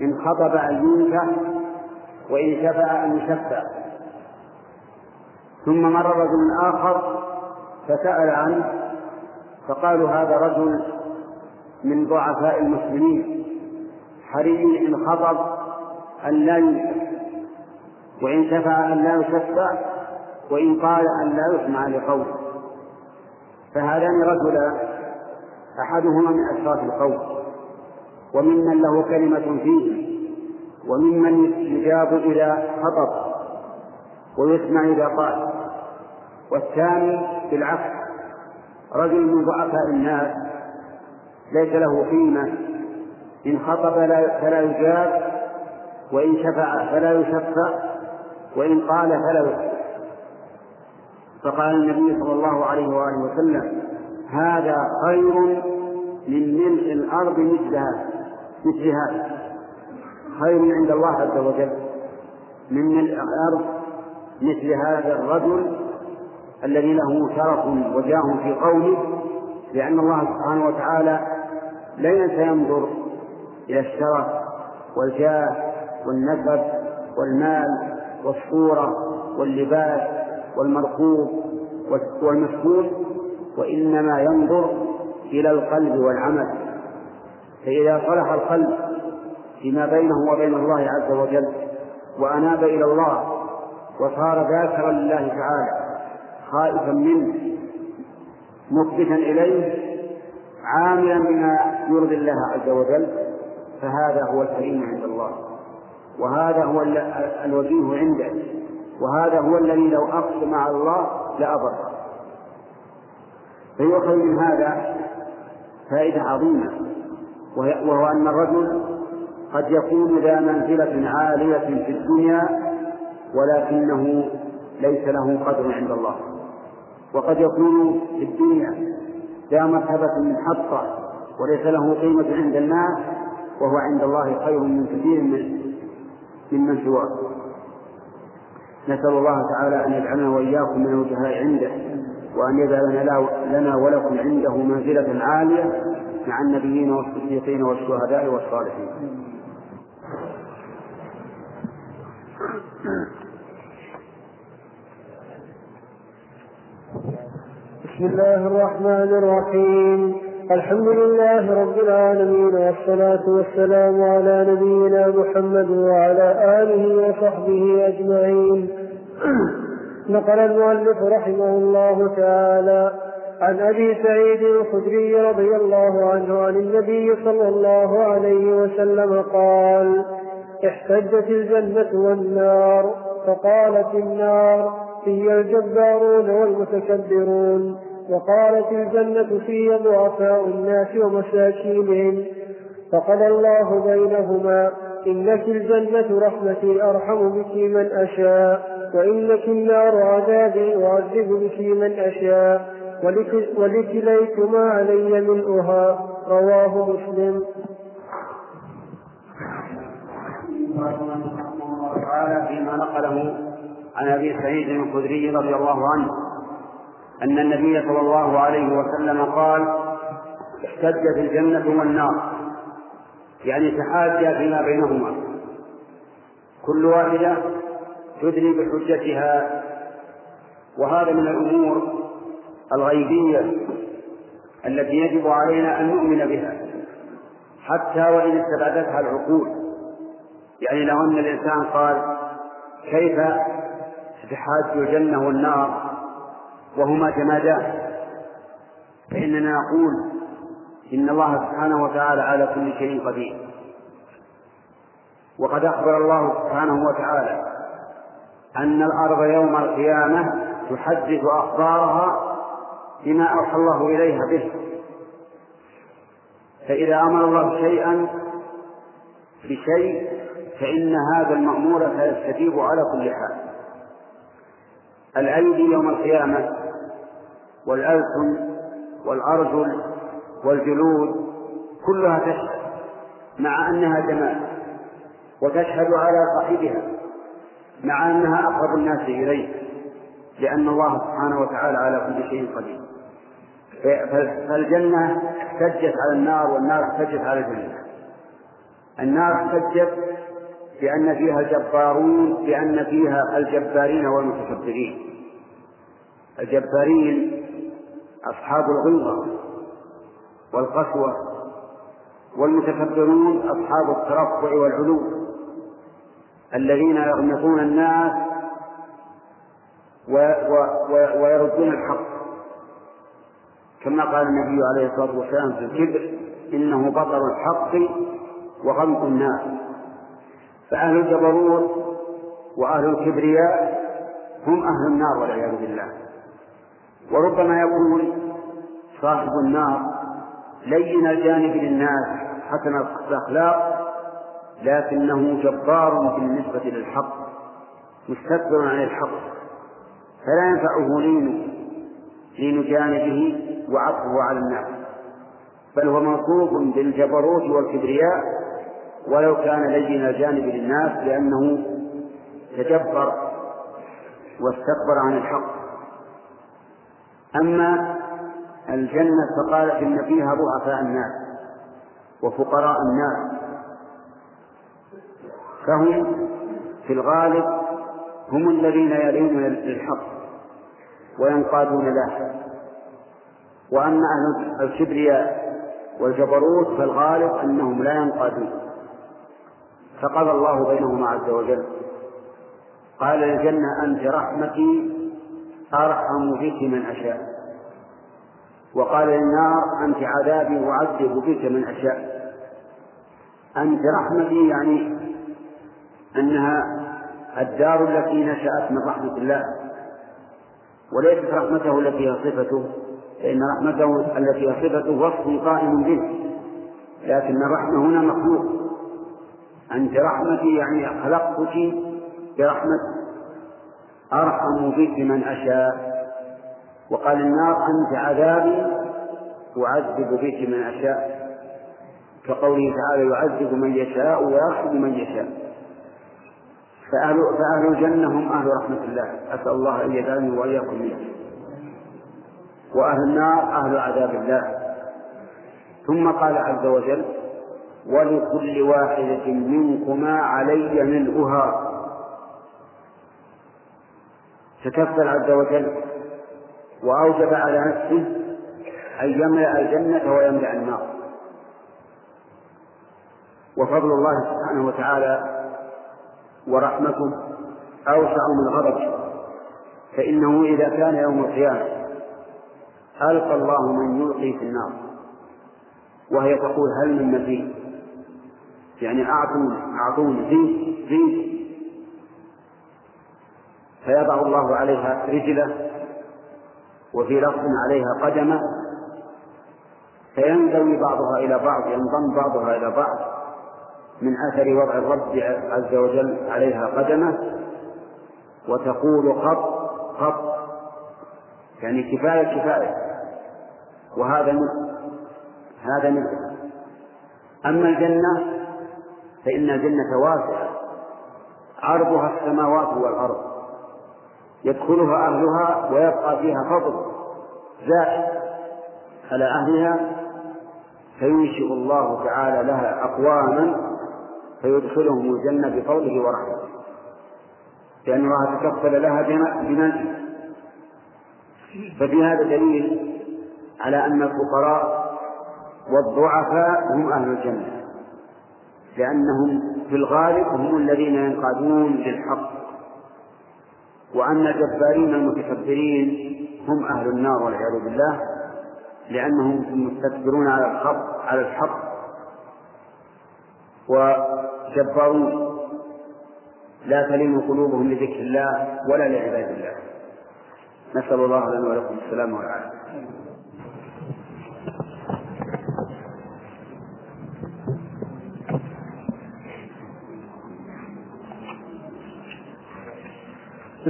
إن خطب أن ينكح وإن شفع أن يشفع. ثم مر رجل آخر فسأل عنه فقالوا هذا رجل من ضعفاء المسلمين حري إن خطب أن لا وإن شفع أن لا يشفع وإن قال أن لا يسمع لقول فهذان رجلان أحدهما من أشراف القوم وممن له كلمة فيه وممن يجاب إذا خطب ويسمع إذا قال. والثاني بالعكس رجل من ضعفاء الناس ليس له قيمة إن خطب فلا يجاب وإن شفع فلا يشفع وإن قال فلا يسمع فقال النبي صلى الله عليه وآله وسلم هذا خير من ملء الأرض مثل هذا مثل هذا. خير عند الله عز وجل من ملء الأرض مثل هذا الرجل الذي له شرف وجاه في قوله لأن الله سبحانه وتعالى لن سينظر إلى الشرف والجاه والنسب والمال والصورة واللباس والمركوب والمسكون وإنما ينظر إلى القلب والعمل. فإذا صلح القلب فيما بينه وبين الله عز وجل وأناب إلى الله وصار ذاكرا لله تعالى خائفا منه مثبتا إليه عاملا بما يرضي الله عز وجل فهذا هو الكريم عند الله. وهذا هو الوجيه عنده. وهذا هو الذي لو أقسم على الله لأبر فيؤخذ من هذا فائدة عظيمة وهو أن الرجل قد يكون ذا منزلة عالية في الدنيا ولكنه ليس له قدر عند الله. وقد يكون في الدنيا ذا مرتبة منحطة وليس له قيمة عند الناس وهو عند الله خير من كثير من ممن سواه. نسأل الله تعالى أن يجعلنا وإياكم من الوجهاء عنده وأن يجعل لنا ولكم عنده منزلة عالية مع النبيين والصديقين والشهداء والصالحين. بسم الله الرحمن الرحيم. الحمد لله رب العالمين والصلاة والسلام على نبينا محمد وعلى آله وصحبه أجمعين. نقل المؤلف رحمه الله تعالى عن أبي سعيد الخدري رضي الله عنه عن النبي صلى الله عليه وسلم قال احتجت الجنة والنار فقالت النار في الجبارون والمتكبرون. وقالت الجنة في ضعفاء الناس ومساكينهم. فقضى الله بينهما إنك الجنة رحمتي أرحم بك من أشاء وإنك النار عذابي أعذب بك من أشاء ولكليتما علي ملؤها رواه مسلم. تعالى فيما نقله عن أبي سعيد الخدري رضي الله عنه. أن النبي صلى الله عليه وسلم قال احتجت الجنه والنار. يعني تحاجا فيما بينهما. كل واحدة تدري بحجتها. وهذا من الأمور الغيبية التي يجب علينا أن نؤمن بها. حتى وإن استبعدتها العقول. يعني لو أن الإنسان قال كيف تتحاج الجنة والنار؟ وهما جمادان. فإننا نقول إن الله سبحانه وتعالى على كل شيء قدير. وقد أخبر الله سبحانه وتعالى أن الأرض يوم القيامة تحدث أخبارها بما أوحى الله إليها به. فإذا أمر الله شيئا بشيء فإن هذا المأمور سيستجيب على كل حال. الأيدي يوم القيامة والألسن والأرجل والجلود كلها تشهد مع أنها جمال وتشهد على صاحبها مع أنها أقرب الناس إليه لأن الله سبحانه وتعالى على كل شيء قدير. فالجنة احتجت على النار والنار احتجت على الجنة. النار احتجت بأن فيها الجبارون بأن فيها الجبارين والمتكبرين. الجبارين أصحاب الغلظة والقسوة والمتكبرون أصحاب الترفع والعلو الذين يغمطون الناس ويردون الحق. كما قال النبي عليه الصلاة والسلام في الكبر إنه بطر الحق وغمط الناس. فأهل الجبروت وأهل الكبرياء هم أهل النار والعياذ بالله. وربما يكون صاحب النار لين الجانب للناس حسن الأخلاق لكنه جبار بالنسبة للحق مستكبر عن الحق فلا ينفعه لين لين جانبه وعطفه على الناس بل هو موصوف بالجبروت والكبرياء ولو كان لين الجانب للناس لأنه تجبر واستكبر عن الحق. أما الجنة فقالت إن فيها ضعفاء الناس وفقراء الناس فهم في الغالب هم الذين يلين للحق وينقادون له. وأما أهل الكبرياء والجبروت فالغالب أنهم لا ينقادون. فقضى الله بينهما عز وجل قال للجنة أنت رحمتي أرحم بك من أشاء. وقال للنار أنت عذابي أعذب بك من أشاء. أنت رحمتي يعني أنها الدار التي نشأت من رحمة الله. وليست رحمته التي هي صفته فإن رحمته التي هي صفته وصف قائم به. لكن الرحمة هنا مخلوق. أنت رحمتي يعني خلقتك برحمة أرحم بك من أشاء. وقال النار أنت عذابي أعذب بك من أشاء. كقوله تعالى يعذب من يشاء ويرحم من يشاء. فأهل, فأهل الجنة هم أهل رحمة الله. أسأل الله أن يجعلني وإياكم منهم وأهل النار أهل عذاب الله. ثم قال عز وجل ولكل واحدة منكما علي ملؤها تكفل عز وجل وأوجب على نفسه أن يملأ الجنة ويملأ النار. وفضل الله سبحانه وتعالى ورحمته أوسع من غضبه فإنه إذا كان يوم القيامة ألقى الله من يلقي في النار. وهي تقول هل من مزيد يعني أعطوني أعطوني زيد زيد فيضع الله عليها رجلة وفي لفظ عليها قدمة. فينزوي بعضها إلى بعض ينضم بعضها إلى بعض من أثر وضع الرب عز وجل عليها قدمة. وتقول خط خط يعني كفاية كفاية. وهذا من هذا من أما الجنة فإن الجنة واسعة عرضها السماوات والأرض. يدخلها أهلها ويبقى فيها فضل زائد على أهلها فينشئ الله تعالى لها أقواما فيدخلهم الجنة بفضله ورحمته. لأن الله تكفل لها بمنزل ففي هذا دليل على أن الفقراء والضعفاء هم أهل الجنة لأنهم في الغالب هم الذين ينقادون للحق وأن الجبارين المتكبرين هم أهل النار والعياذ بالله لأنهم مستكبرون على الحق على الحق. وجبارون لا تلين قلوبهم لذكر الله ولا لعباد الله. نسأل الله لنا ولكم السلام والعافية.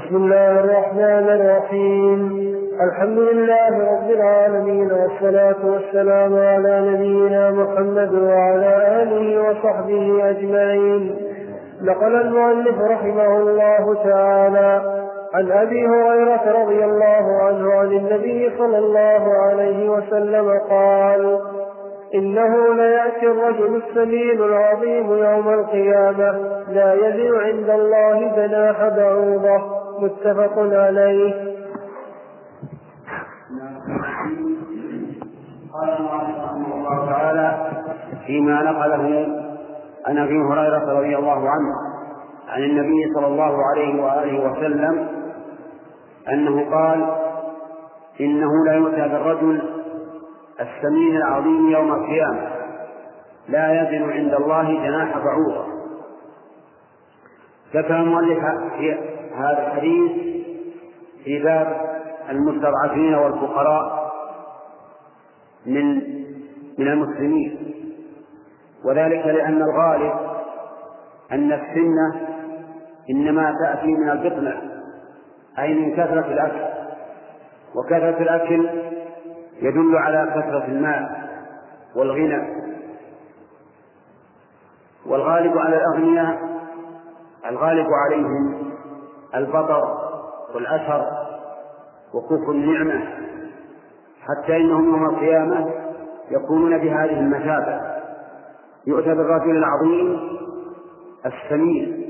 بسم الله الرحمن الرحيم. الحمد لله رب العالمين والصلاة والسلام على نبينا محمد وعلى آله وصحبه أجمعين. نقل المؤلف رحمه الله تعالى عن أبي هريرة رضي الله عنه عن النبي صلى الله عليه وسلم قال إنه ليأتي الرجل السمين العظيم يوم القيامة لا يزن عند الله جناح بعوضة. متفق عليه. قال رحمه الله تعالى فيما نقله عن أبي هريرة رضي الله عنه عن النبي صلى الله عليه وآله وسلم أنه قال إنه لا يؤتى بالرجل السمين العظيم يوم القيامة لا يزن عند الله جناح بعوضة. ذكر المؤلف في هذا الحديث في باب المستضعفين والفقراء من من المسلمين. وذلك لأن الغالب أن السنة إنما تأتي من البطنة أي من كثرة الأكل. وكثرة الأكل يدل على كثرة المال والغنى. والغالب على الأغنياء الغالب عليهم البطر والأثر وكفر النعمة حتى إنهم يوم القيامة يكونون بهذه المثابة. يؤتى بالرجل العظيم السمين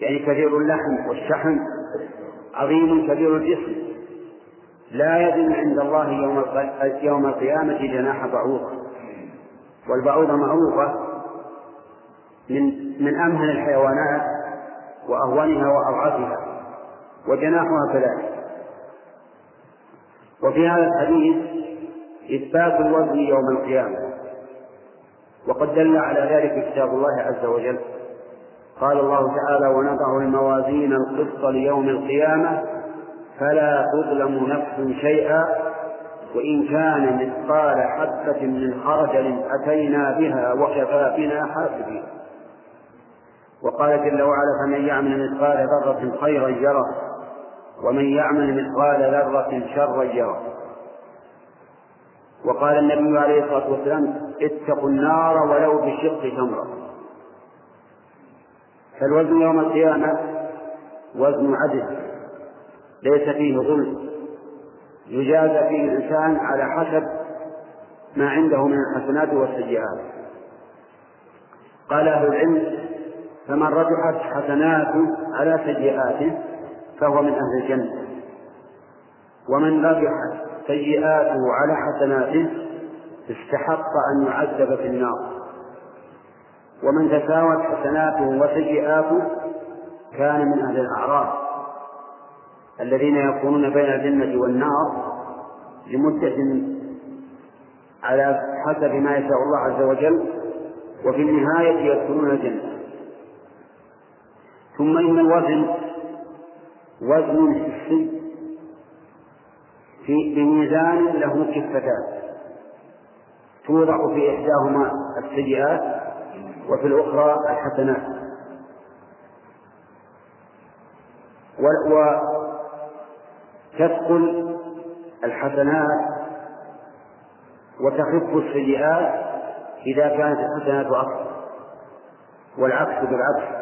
يعني كثير اللحم والشحم عظيم كبير الجسم لا يزن عند الله يوم يوم القيامة جناح بعوضة. والبعوضة معروفة من من أمهن الحيوانات وأهونها وأضعفها وجناحها كذلك. وفي هذا الحديث إثبات الوزن يوم القيامة. وقد دل على ذلك كتاب الله عز وجل. قال الله تعالى ونضع الموازين القسط ليوم القيامة فلا تظلم نفس شيئا وإن كان مثقال حبة من خردل أتينا بها وكفى بنا حاسبين. وقال جل وعلا فمن يعمل مثقال ذرة خيرا يره ومن يعمل مثقال ذرة شرا يره. وقال النبي عليه الصلاة والسلام اتقوا النار ولو بشق تمرة. فالوزن يوم القيامة وزن عدل ليس فيه ظلم. يجازى فيه الإنسان على حسب ما عنده من الحسنات والسيئات. قال أهل العلم فمن رجحت حسناته على سيئاته فهو من أهل الجنة. ومن رجحت سيئاته على حسناته استحق أن يعذب في النار. ومن تساوت حسناته وسيئاته كان من أهل الأعراف الذين يكونون بين الجنة والنار لمدة على حسب ما يشاء الله عز وجل وفي النهاية يدخلون الجنة. ثم إن الوزن وزن حسي في بميزان له كفتان. توضع في إحداهما السيئات وفي الأخرى الحسنات. وتثقل الحسنات وتخف السيئات إذا كانت الحسنات أكثر. والعكس بالعكس.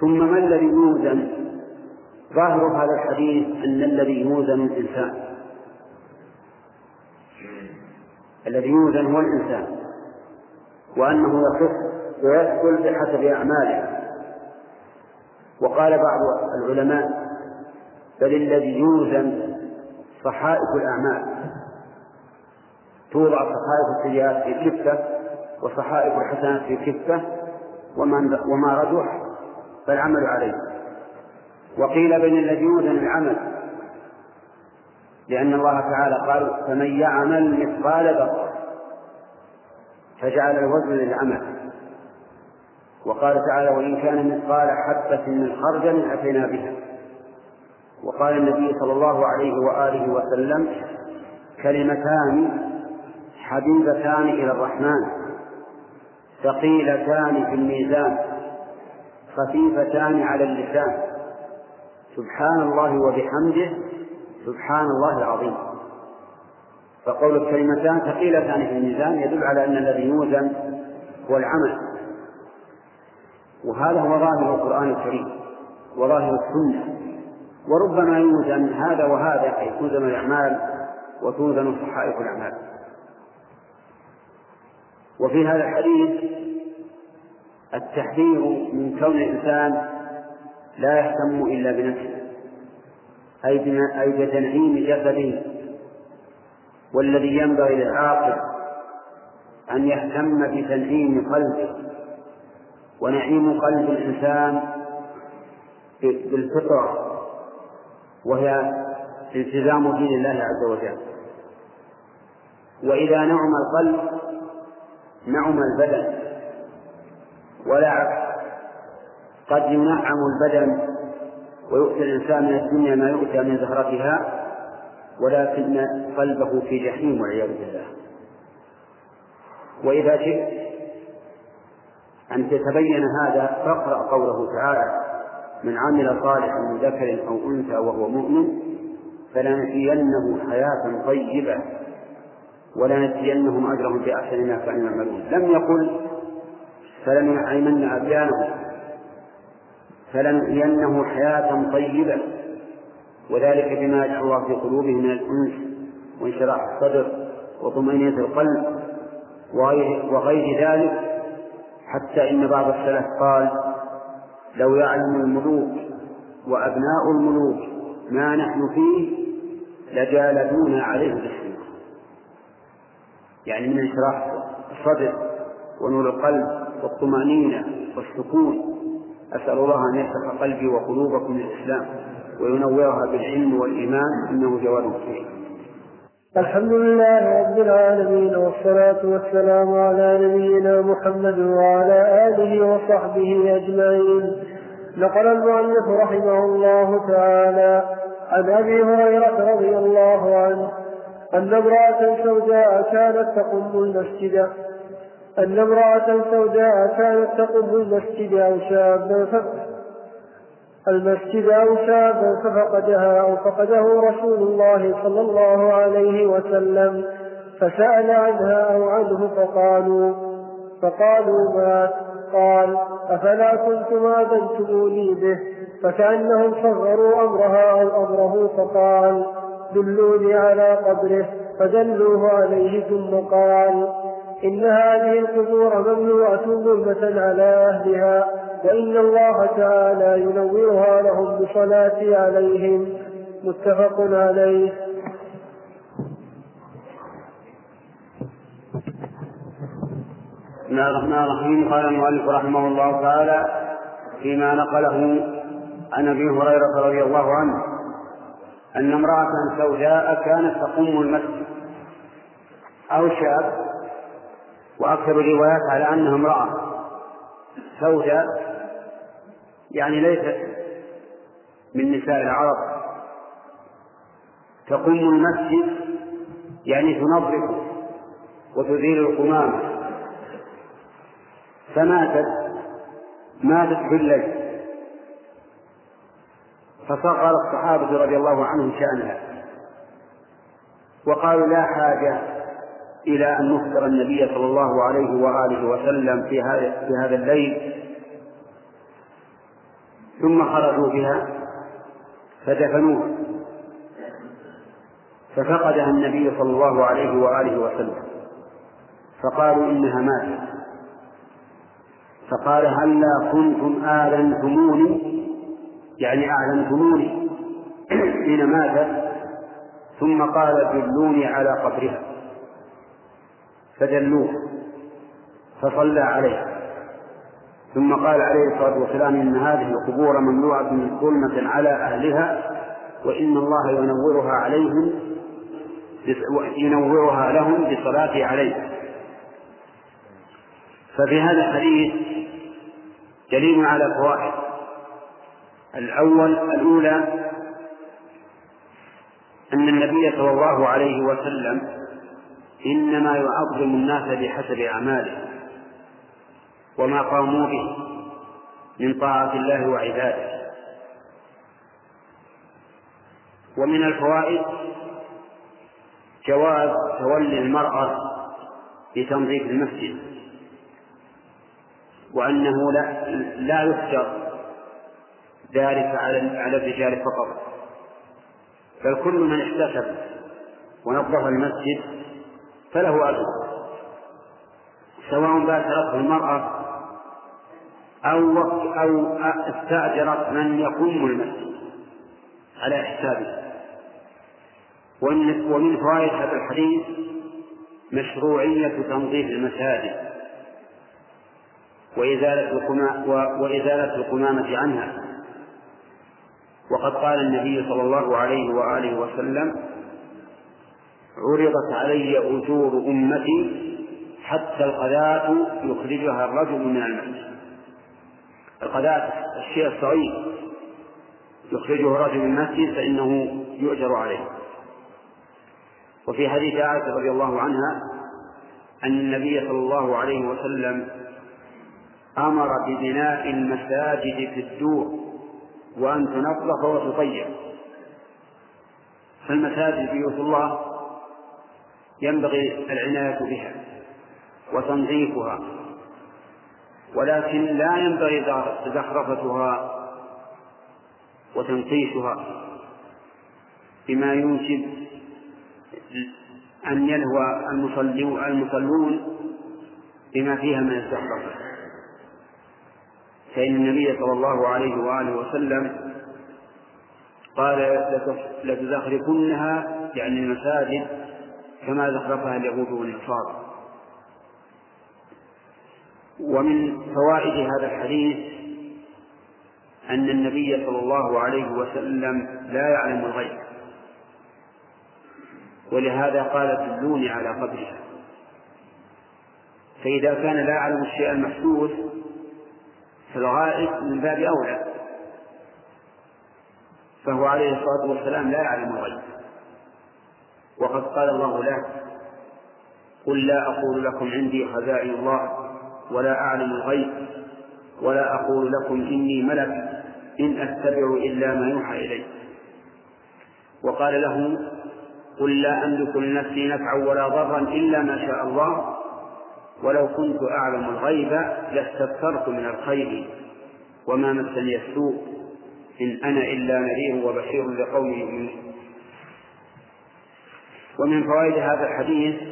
ثم ما الذي يوزن؟ ظاهر هذا الحديث أن الذي يوزن الإنسان. الذي يوزن هو الإنسان. وأنه يخف ويدخل بحسب أعماله. وقال بعض العلماء بل الذي يوزن صحائف الأعمال. توضع صحائف السيئات في كفة وصحائف الحسنات في كفة وما رجح. فالعمل عليه. وقيل بين الذي يوزن العمل. لأن الله تعالى قال فمن يعمل مثقال ذرة فجعل الوزن للعمل. وقال تعالى وإن كان مثقال حبة من خردل أتينا بها. وقال النبي صلى الله عليه وآله وسلم كلمتان حبيبتان إلى الرحمن ثقيلتان في الميزان خفيفتان على اللسان. سبحان الله وبحمده سبحان الله العظيم. فقول الكلمتان ثقيلتان في الميزان يدل على أن الذي يوزن هو العمل. وهذا هو ظاهر القرآن الكريم وظاهر السنة. وربما يوزن هذا وهذا أي توزن الأعمال وتوزن صحائف الأعمال. وفي هذا الحديث التحذير من كون الإنسان لا يهتم إلا بنفسه أي بتنعيم جسده والذي ينبغي للعاقل أن يهتم بتنعيم قلبه ونعيم قلب الإنسان بالفطرة وهي التزام دين الله عز وجل. وإذا نعم القلب نعم البدن. ولا عكس قد ينعم البدن ويؤتي الإنسان من الدنيا ما يؤتى من زهرتها ولكن قلبه في جحيم والعياذ بالله. وإذا شئت أن تتبين هذا فاقرأ قوله تعالى من عمل صالحا من ذكر أو أنثى وهو مؤمن فلنحيينه حياة طيبة ولنجزينهم أجرهم بأحسن ما كانوا يعملون. لم يقل فلنعيمن أبيانهم فلنحيينه حياة طيبة وذلك بما يجعل الله في قلوبهم من الأنس وانشراح الصدر وطمأنينة القلب وغير ذلك حتى إن بعض السلف قال لو يعلم الملوك وأبناء الملوك ما نحن فيه لجالدونا عليه بالسنة يعني من انشراح الصدر ونور القلب والطمأنينة والسكون. أسأل الله أن يفتح قلبي وقلوبكم للإسلام وينورها بالعلم والإيمان إنه جواد كريم الحمد لله رب العالمين والصلاة والسلام على نبينا محمد وعلى آله وصحبه أجمعين. نقل المؤلف رحمه الله تعالى عن أبي هريرة رضي الله عنه أن امرأة سوداء كانت تقم المسجد. أن امرأة سوداء كانت تقم المسجد أو شابا المسجد أو شابا ففقدها أو فقده رسول الله صلى الله عليه وسلم فسأل عنها أو عنه فقالوا فقالوا مات قال أفلا كنتم آذنتموني به؟ فكأنهم صغروا أمرها أو أمره فقال دلوني على قبره فدلوه عليه ثم قال إن هذه القبور مملوءة ظلمة على أهلها وإن الله تعالى ينورها لهم بصلاة عليهم. متفق عليه. بسم الله الرحمن الرحيم. قال المؤلف رحمه الله تعالى فيما نقله عن أبي هريرة رضي الله عنه أن امرأة سوداء كانت تقوم المسجد. أو شاب وأكثر الروايات على أنها امرأة سوداء يعني ليست من نساء العرب. تقوم المسجد يعني تنظف وتزيل القمامة. فماتت ماتت في الليل فصغر الصحابة رضي الله عنهم شأنها. وقالوا لا حاجة. إلى أن نخبر النبي صلى الله عليه وآله وسلم في في هذا الليل. ثم خرجوا بها فدفنوها ففقدها النبي صلى الله عليه وآله وسلم. فقالوا إنها ماتت. فقال هلا كنتم آذنتموني؟ يعني أعلمتموني حين ماتت. ثم قال دلوني على قبرها. فدلوه فصلى عليه. ثم قال عليه الصلاة والسلام إن هذه القبور مملوءة من ظلمة على أهلها وإن الله ينورها عليهم ينورها لهم بالصلاة عليه ففي هذا الحديث دليل على فوائد. الأول الأولى أن النبي صلى الله عليه وسلم إنما يعظم الناس بحسب أعمالهم وما قاموا به من طاعة الله وعباده. ومن الفوائد جواز تولي المرأة لتنظيف المسجد وأنه لا لا يحجر ذلك على على الرجال فقط بل كل من احتسب ونظف المسجد فله أجر. سواء باشرته المرأة أو أو استأجرت من يقوم المسجد على حسابه. ومن فوائد هذا الحديث مشروعية تنظيف المساجد وإزالة وإزالة القمامة عنها. وقد قال النبي صلى الله عليه وآله وسلم عرضت علي أجور أمتي حتى القذاة يخرجها الرجل من المسجد. القذاة الشيء الصغير يخرجه الرجل من المسجد فإنه يؤجر عليه. وفي حديث عائشة رضي الله عنها أن النبي صلى الله عليه وسلم أمر ببناء المساجد في الدور وأن تنظف وتطيب. فالمساجد بيوت الله ينبغي العناية بها وتنظيفها ولكن لا ينبغي زخرفتها وتنقيشها بما يوجب أن يلهو المصلون بما فيها من الزخرفة. فإن النبي صلى الله عليه وآله وسلم قال لتزخرفنها يعني المساجد كما زخرفها اليهود والنصارى. ومن فوائد هذا الحديث أن النبي صلى الله عليه وسلم لا يعلم الغيب. ولهذا قال دلوني على قبرها فإذا كان لا يعلم الشيء المحسوس فالغائب من باب أولى. فهو عليه الصلاة والسلام لا يعلم الغيب. وقد قال الله له قل لا أقول لكم عندي خزائن الله ولا أعلم الغيب ولا أقول لكم إني ملك إن أتبع إلا ما يوحى إلي. وقال له قل لا أملك لنفسي نفعا ولا ضرا إلا ما شاء الله ولو كنت أعلم الغيب لاستكثرت من الخير وما مسني السوء إن أنا إلا نذير وبشير لقوم ومن فوائد هذا الحديث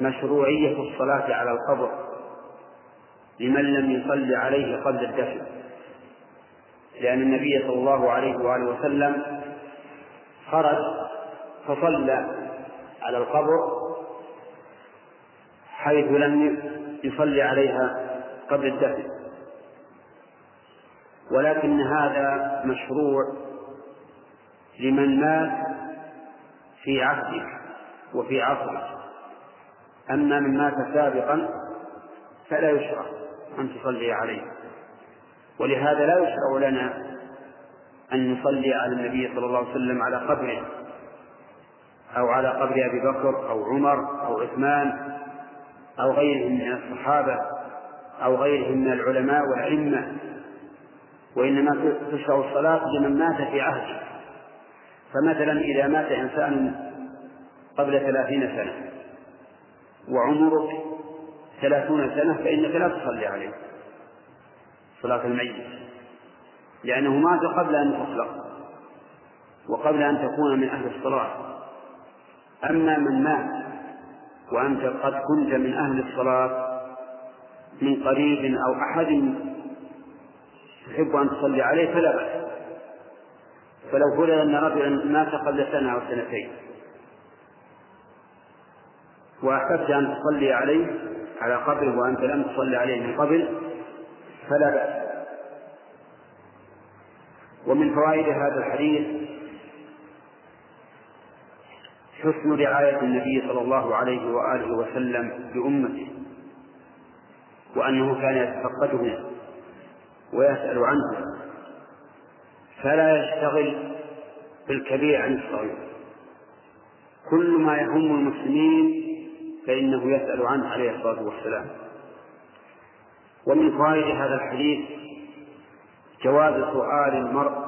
مشروعية الصلاة على القبر لمن لم يصلي عليه قبل الدفن. لأن النبي صلى الله عليه وآله وسلم خرج فصلى على القبر حيث لم يصلي عليها قبل الدفن. ولكن هذا مشروع لمن مات في عهده وفي عصره أما من مات سابقا فلا يشرع أن تصلي عليه. ولهذا لا يشرع لنا أن نصلي على النبي صلى الله عليه وسلم على قبره أو على قبر أبي بكر أو عمر أو عثمان أو غيرهم من الصحابة أو غيرهم من العلماء والأئمة. وإنما تشرع الصلاة لمن مات في عهده. فمثلا إذا مات إنسان قبل ثلاثين سنة وعمرك ثلاثون سنة فإنك لا تصلي عليه صلاة الميت لأنه مات قبل أن تخلق وقبل أن تكون من أهل الصلاة. أما من مات وأنت قد كنت من أهل الصلاة من قريب أو أحد تحب أن تصلي عليه فلا بأس. فلو فرض أن رجلا مات قبل سنة أو سنتين. وأحببت أن تصلي عليه على قبره وأنت لم تصلي عليه من قبل فلا بأس. ومن فوائد هذا الحديث حسن رعاية النبي صلى الله عليه وآله وسلم بأمته وأنه كان يتفقدهم ويسأل عنه. فلا يشتغل بالكبير عن الصغير. كل ما يهم المسلمين فإنه يسأل عنه عليه الصلاة والسلام. ومن فوائد هذا الحديث جواز سؤال المرء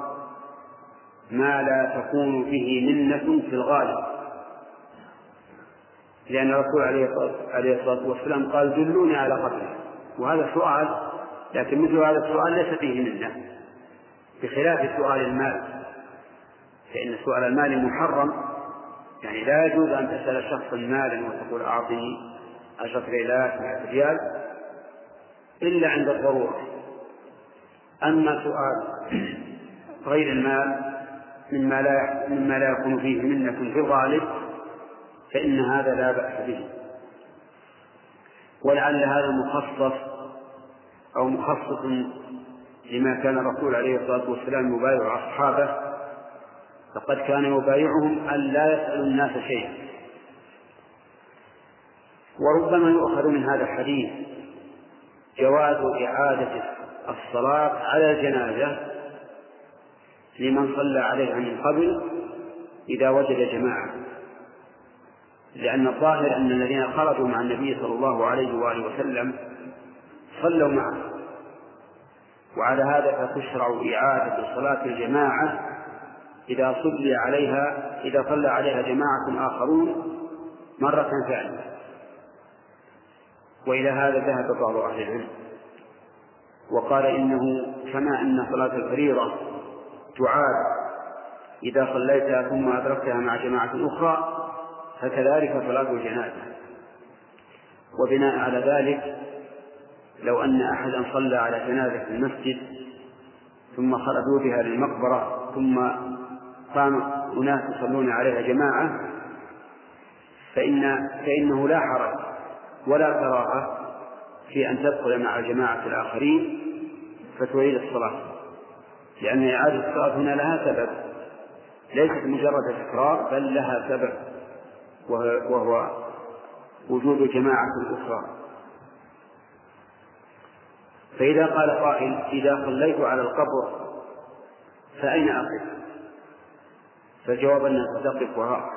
ما لا تكون به منة في الغالب. لأن الرسول عليه الصلاة والسلام قال دلوني على قبره وهذا سؤال لكن مثل هذا السؤال ليس فيه منة. بخلاف سؤال المال. فإن سؤال المال محرم يعني لا يجوز أن تسأل شخصا مالا وتقول أعطني عشرة ليلات مئة ريال إلا عند الضرورة. أما سؤال غير المال مما لا مما لا يكون فيه منة في الغالب فإن هذا لا بأس به. ولعل هذا مخصص أو مخصص لما كان الرسول عليه الصلاة والسلام يبايع أصحابه فقد كان يبايعهم أن لا يسألوا الناس شيئا. وربما يؤخذ من هذا الحديث جواز إعادة الصلاة على الجنازة لمن صلى عليها من قبل إذا وجد جماعة. لأن الظاهر أن الذين خرجوا مع النبي صلى الله عليه وآله وسلم صلوا معه. وعلى هذا فتشرع إعادة صلاة الجماعة إذا صلي عليها إذا صلى عليها جماعة آخرون مرة ثانية. وإلى هذا ذهب بعض أهل العلم. وقال إنه كما أن صلاة الفريضة تعاد إذا صليتها ثم أدركتها مع جماعة أخرى فكذلك صلاة الجنازة. وبناء على ذلك لو أن أحدا صلى على جنازة في المسجد ثم خرجوا بها للمقبرة ثم قام أناس يصلون عليها جماعة فإن فإنه لا حرج ولا كراهة في أن تدخل مع جماعة الآخرين فتعيد الصلاة. لأن إعادة الصلاة هنا لها سبب ليست مجرد تكرار بل لها سبب وهو وجود جماعة أخرى. فإذا قال قائل إذا صليت على القبر فأين أقف؟ فالجواب أنك تقف وراءه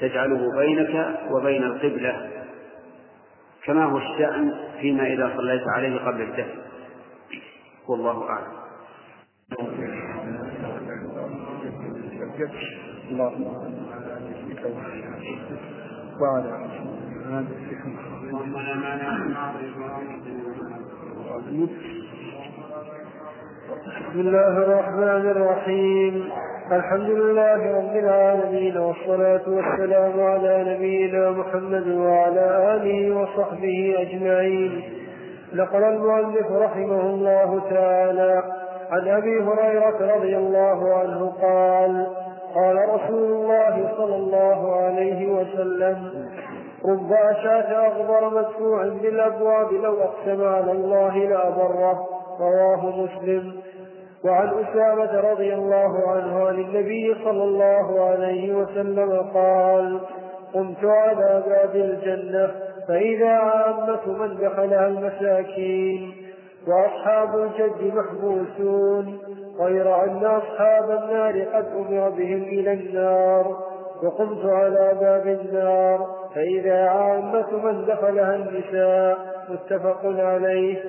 تجعله بينك وبين القبلة كما هو الشأن فيما إذا صليت عليه قبل الدفن والله أعلم. وعلى بسم الله الرحمن الرحيم. الحمد لله رب العالمين والصلاة والسلام على نبينا محمد وعلى آله وصحبه أجمعين. نقل المؤلف رحمه الله تعالى عن أبي هريرة رضي الله عنه قال قال رسول الله صلى الله عليه وسلم رب أشعث أغبر مدفوع بالأبواب لو أقسم على الله لأبره رواه مسلم. وعن أسامة رضي الله عنه عن النبي صلى الله عليه وسلم قال قمت على باب الجنة فإذا عامة من دخلها المساكين. وأصحاب الجد محبوسون غير أن أصحاب النار قد أمر بهم إلى النار. وقمت على باب النار. فإذا عامة من دخلها النساء متفق عليه.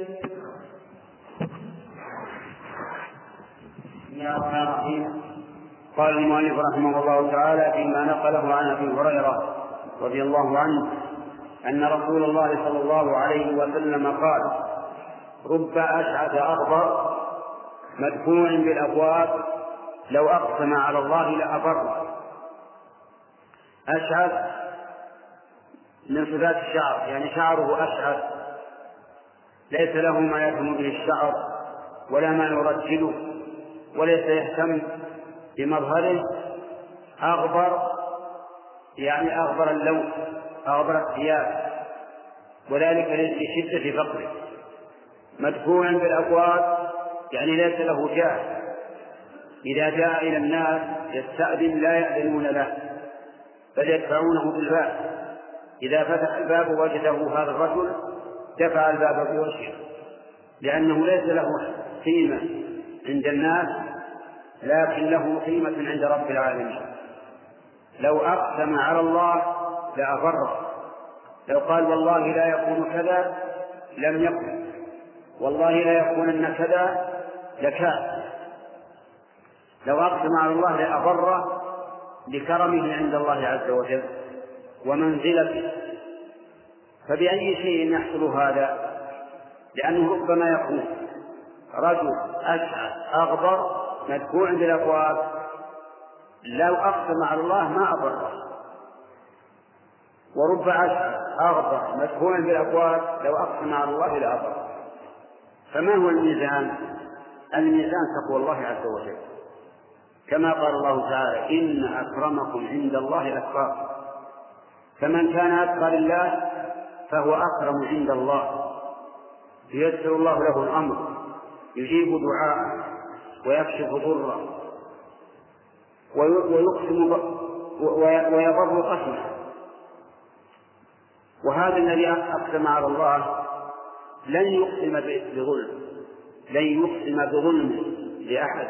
قال المؤلف رحمه الله تعالى فيما نقله عن أبي هريرة رضي الله عنه أن رسول الله صلى الله عليه وسلم قال رب أشعث اغبر مدفوع بالأبواب لو أقسم على الله لابر أشعث من صفات الشعر يعني شعره أشعث. ليس له ما يفهم به الشعر ولا ما يرجله وليس يهتم بمظهره. أغبر يعني أغبر اللون أغبر الثياب وذلك لشدة فقره. مدفوعا بالأبواب يعني ليس له جاه. إذا جاء إلى الناس يستأذن لا يأذنون له بل يدفعونه بالباب إذا فتح الباب وجده هذا الرجل دفع الباب بوجهه لأنه ليس له قيمة عند الناس لكن له قيمة عند رب العالمين. لو أقسم على الله لأبره لو قال والله لا يكون كذا لم يكن. والله لا يكونن كذا لكان. لو أقسم على الله لأبره لكرمه عند الله عز وجل. ومنزلته فبأي شيء يحصل هذا؟ لأنه ربما يكون رجل أشعث أغبر مدفوع بالأبواب لو أقسم على الله ما أبره ورب أشعث أغبر مدفوع بالأبواب لو أقسم على الله لأبره فما هو الميزان؟ الميزان تقوى الله عز وجل. كما قال الله تعالى إن أكرمكم عند الله أتقاكم. فمن كان أتقى لله فهو أكرم عند الله ييسر الله له الأمر يجيب دعاءه ويكشف ضره ويقسم ويبر قسمه. وهذا الذي أقسم على الله لن يقسم بظلم لن يقسم بظلم لأحد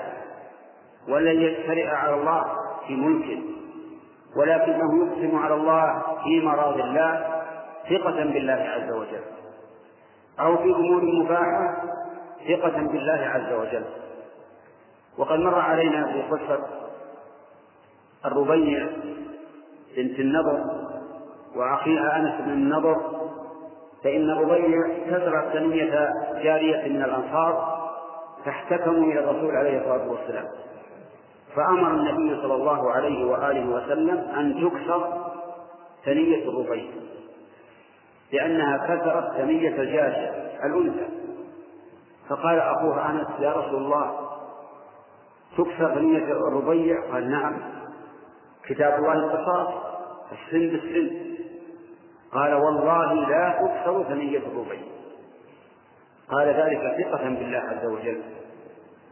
ولن يجترئ على الله في ملكه. ولكنه يقسم على الله في مراض الله ثقة بالله عز وجل أو في أمور مباحة ثقة بالله عز وجل. وقد مر علينا في قصة الربيع بنت النضر وأخيها أنس بن النضر فإن الربيع كسرت ثنية جارية من الأنصار فاحتكموا إلى الرسول عليه الصلاة والسلام. فأمر النبي صلى الله عليه وآله وسلم أن تكسر ثنية الربيع لأنها كسرت ثنية الجارية الأنثى. فقال أخوها أنس يا رسول الله تكسر ثنية الربيع؟ قال نعم. كتاب الله القصاص السن بالسن. قال والله لا تكسر ثنية الربيع. قال ذلك ثقة بالله عز وجل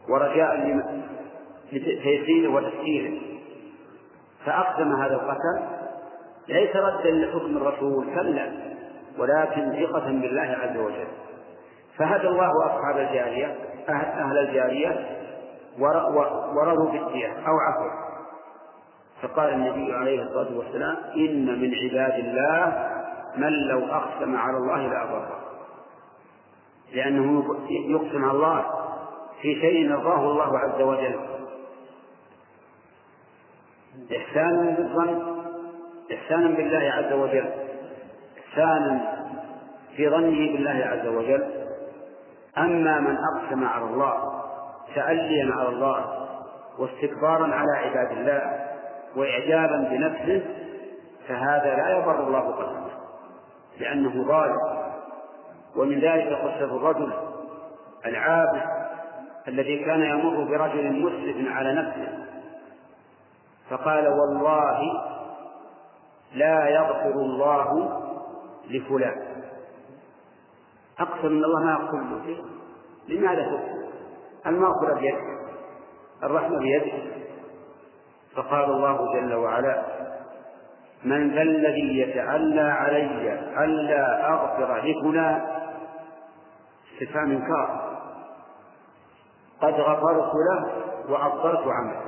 ورجاء لتيسيره وتسكيره فأقسم هذا القسم ليس ردا لحكم الرسول كلا ولكن ثقة بالله عز وجل. فهدى الله أصحاب الجارية أهل الجارية ورضوا بالدية أو عفوا. فقال النبي عليه الصلاة والسلام إن من عباد الله من لو أقسم على الله لأبره لأنه يقسم على الله في شيء رضاه الله عز وجل. إحسانا بالظن إحسانا بالله عز وجل إحسانا في ظنه بالله عز وجل. أما من أقسم على الله تأليا على الله واستكبارا على عباد الله وإعجابا بنفسه فهذا لا يضر الله قسمه لأنه ظالم. ومن ذلك قصة الرجل العابد الذي كان يمر برجل مسرف على نفسه. فقال والله لا يغفر الله لفلان. أقسم أن الله ما يغفر له لماذا تقسم؟ المغفرة بيدك الرحمة بيدك. فقال الله جل وعلا من ذا الذي يتعلى علي ألا أغفر لفلان؟ استفهام إنكار. قد غفرت له وأبطلت عمله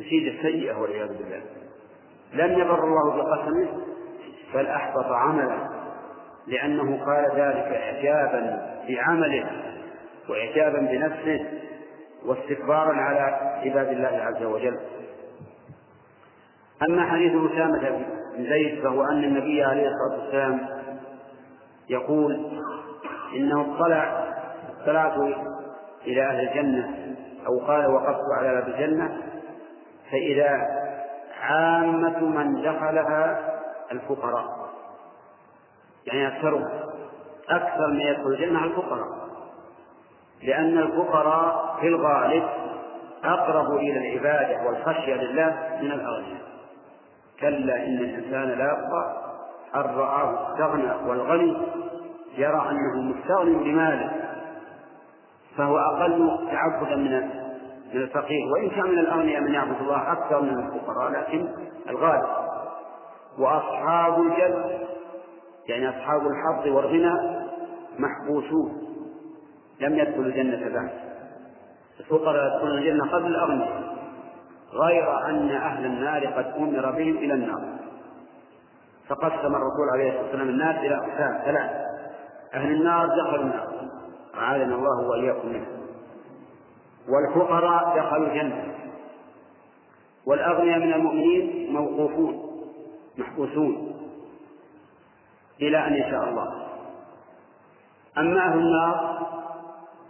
نسيج السيئة والعياذ بالله. لم يبر الله بقسمه بل أحبط عمله لأنه قال ذلك إعجابا بعمله وإعجابا بنفسه واستكبارا على عباد الله عز وجل. أما حديث أسامة بن زيد فهو أن النبي عليه الصلاة والسلام يقول إنه اطلع اطلعت إلى أهل الجنة أو قال وقفت على باب الجنة فإذا عامة من دخلها الفقراء. يعني أكثرهم. أكثر من يدخل الجنة الفقراء. لأن الفقراء في الغالب أقرب إلى العبادة والخشية لله من الأغنياء. كلا إن الإنسان لا يبقى أن رآه استغنى والغني؟ يرى أنه مستغن بماله فهو أقل تعبدا من من الفقير وإن كان من الأغنياء من يعبد الله أكثر من الفقراء لكن الغالب وأصحاب الجد يعني أصحاب الحظ والغنى محبوسون لم يدخلوا الجنة بعد. الفقراء يدخلون الجنة قبل الأغنياء غير أن أهل النار قد أمر بهم إلى النار. فقسم الرسول عليه الصلاة والسلام الناس إلى أقسام ثلاث أهل النار دخلوا النار. أعاذنا الله وإياكم منه والفقراء دخلوا الجنة. والأغنياء من المؤمنين موقوفون محبوسون إلى أن يشاء الله. أما أهل النار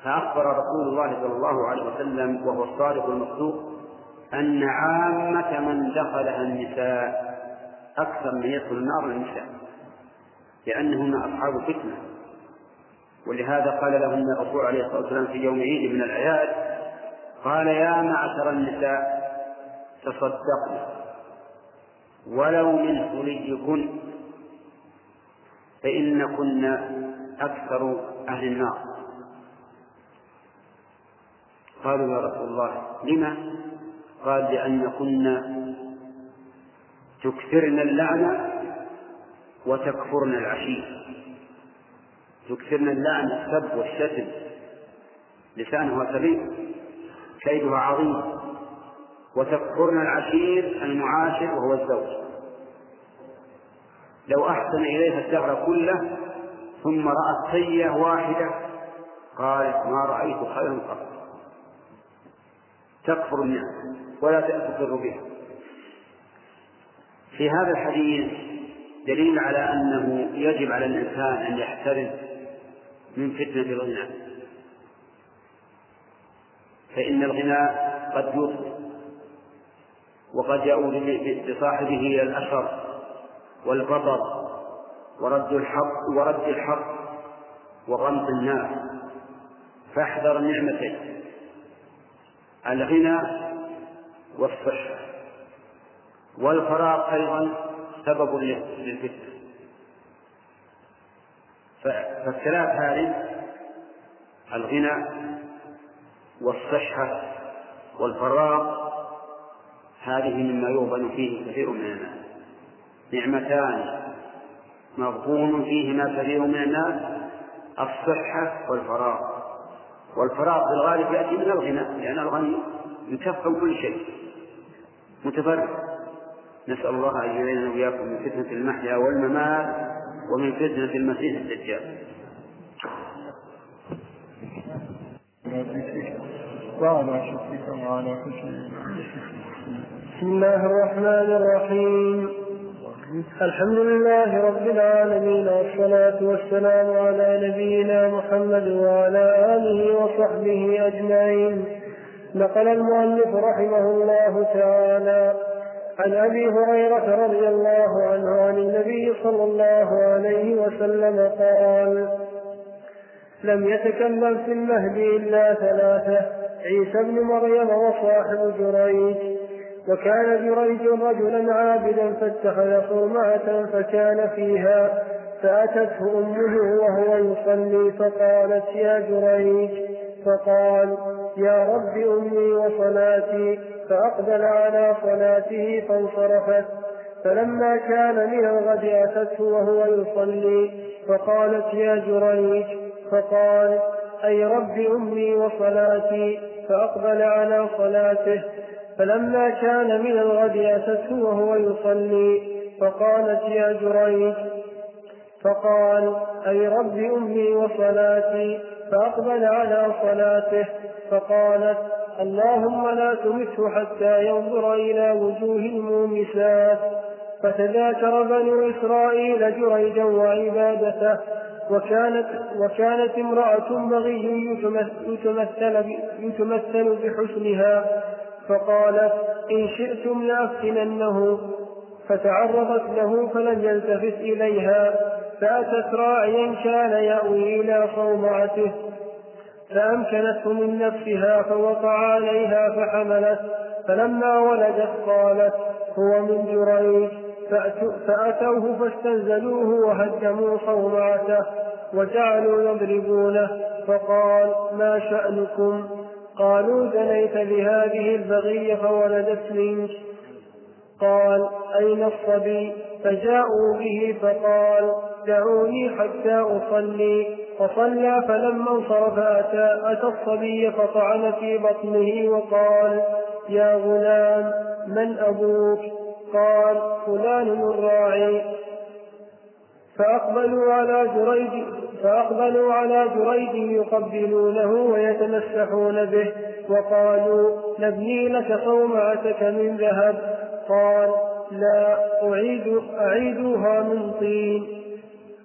فأخبر رسول الله صلى الله عليه وسلم وهو الصادق المصدوق أن عامة من دخلها النساء أكثر من يدخل النار النساء لأنهن أصحاب فتنة ولهذا قال لهن الرسول عليه الصلاة والسلام في يوم عيد من الأعياد قال يا معشر النساء تصدقن ولو من حليكن فإنكن أكثر أهل النار. قالوا يا رسول الله لما قال لأن كنا تكثرن اللعنة وتكفرن العشير تكثرن اللعن السب والشتم لسانها سبيل كيدها عظيم. وتكفرن العشير المعاشر وهو الزوج. لو أحسن إليها الدهر كله ثم رأت سيئة واحدة قالت ما رأيت خيرا قط. تكفر النعم ولا تقر بها. في هذا الحديث دليل على أنه يجب على الإنسان أن يحترز من فتنة الغنى. فإن الغنى قد يفضي وقد يؤول بصاحبه إلى الأشر والبطر ورد الحق ورد الحق وغمط الناس. فاحذر النعمتين الغنى والصحة والفراغ أيضا سبب للفتنة. فالثلاث هذه الغنى والصحة والفراغ هذه مما يوضن فيه كثير من الناس. نعمتان مغبون فيهما كثير من الناس الصحة والفراغ. والفراغ في الغالب يأتي من الغنى لأن الغني يكفى كل شيء. متفرغ. نسأل الله أن يعيننا وإياكم من فتنة المحيا والممات ومن فتنة المسيح الدجال. وعلى شكرك بسم الله الرحمن الرحيم. الحمد لله رب العالمين والصلاة والسلام على نبينا محمد وعلى آله وصحبه أجمعين. نقل المؤلف رحمه الله تعالى عن أبي هريرة رضي الله عنه عن النبي صلى الله عليه وسلم قال لم يتكلم في المهد إلا ثلاثة. عيسى بن مريم وصاحب جريج. وكان جريج رجلا عابدا فاتخذ صومعة فكان فيها فأتته أمه وهو يصلي فقالت يا جريج فقال يا رب أمي وصلاتي فأقبل على صلاته فانصرفت. فلما كان من الغد أتته وهو يصلي فقالت يا جريج فقال أي رب أمي وصلاتي فأقبل على صلاته فلما كان من الغد أتته وهو يصلي فقالت يا جريج فقال أي رب أمي وصلاتي فأقبل على صلاته فقالت اللهم لا تمسه حتى ينظر إلى وجوه المومسات فتذاكر بنو إسرائيل جريجا وعبادته وكانت وكانت امرأة بغي يتمثل يتمثل بحسنها فقالت إن شئتم لأفتننه. فتعرضت له فلم يلتفت إليها فأتت راعيا كان يأوي إلى صومعته فأمكنته من نفسها فوقع عليها فحملت فلما ولدت قالت هو من جريج. فأتوه فاستنزلوه وهدموا صومعته وجعلوا يضربونه فقال ما شأنكم؟ قالوا زنيت بهذه البغية فولدت منك قال أين الصبي؟ فجاءوا به فقال دعوني حتى أصلي. فصلى فلما انصرف أتى, أتى الصبي فطعن في بطنه وقال يا غلام من أبوك؟ قال فلان الراعي فأقبلوا على جريج فأقبلوا على جريج يقبلونه ويتمسحون به. وقالوا نبني لك صومعتك من ذهب. قال لا أعيد أعيدوها من طين.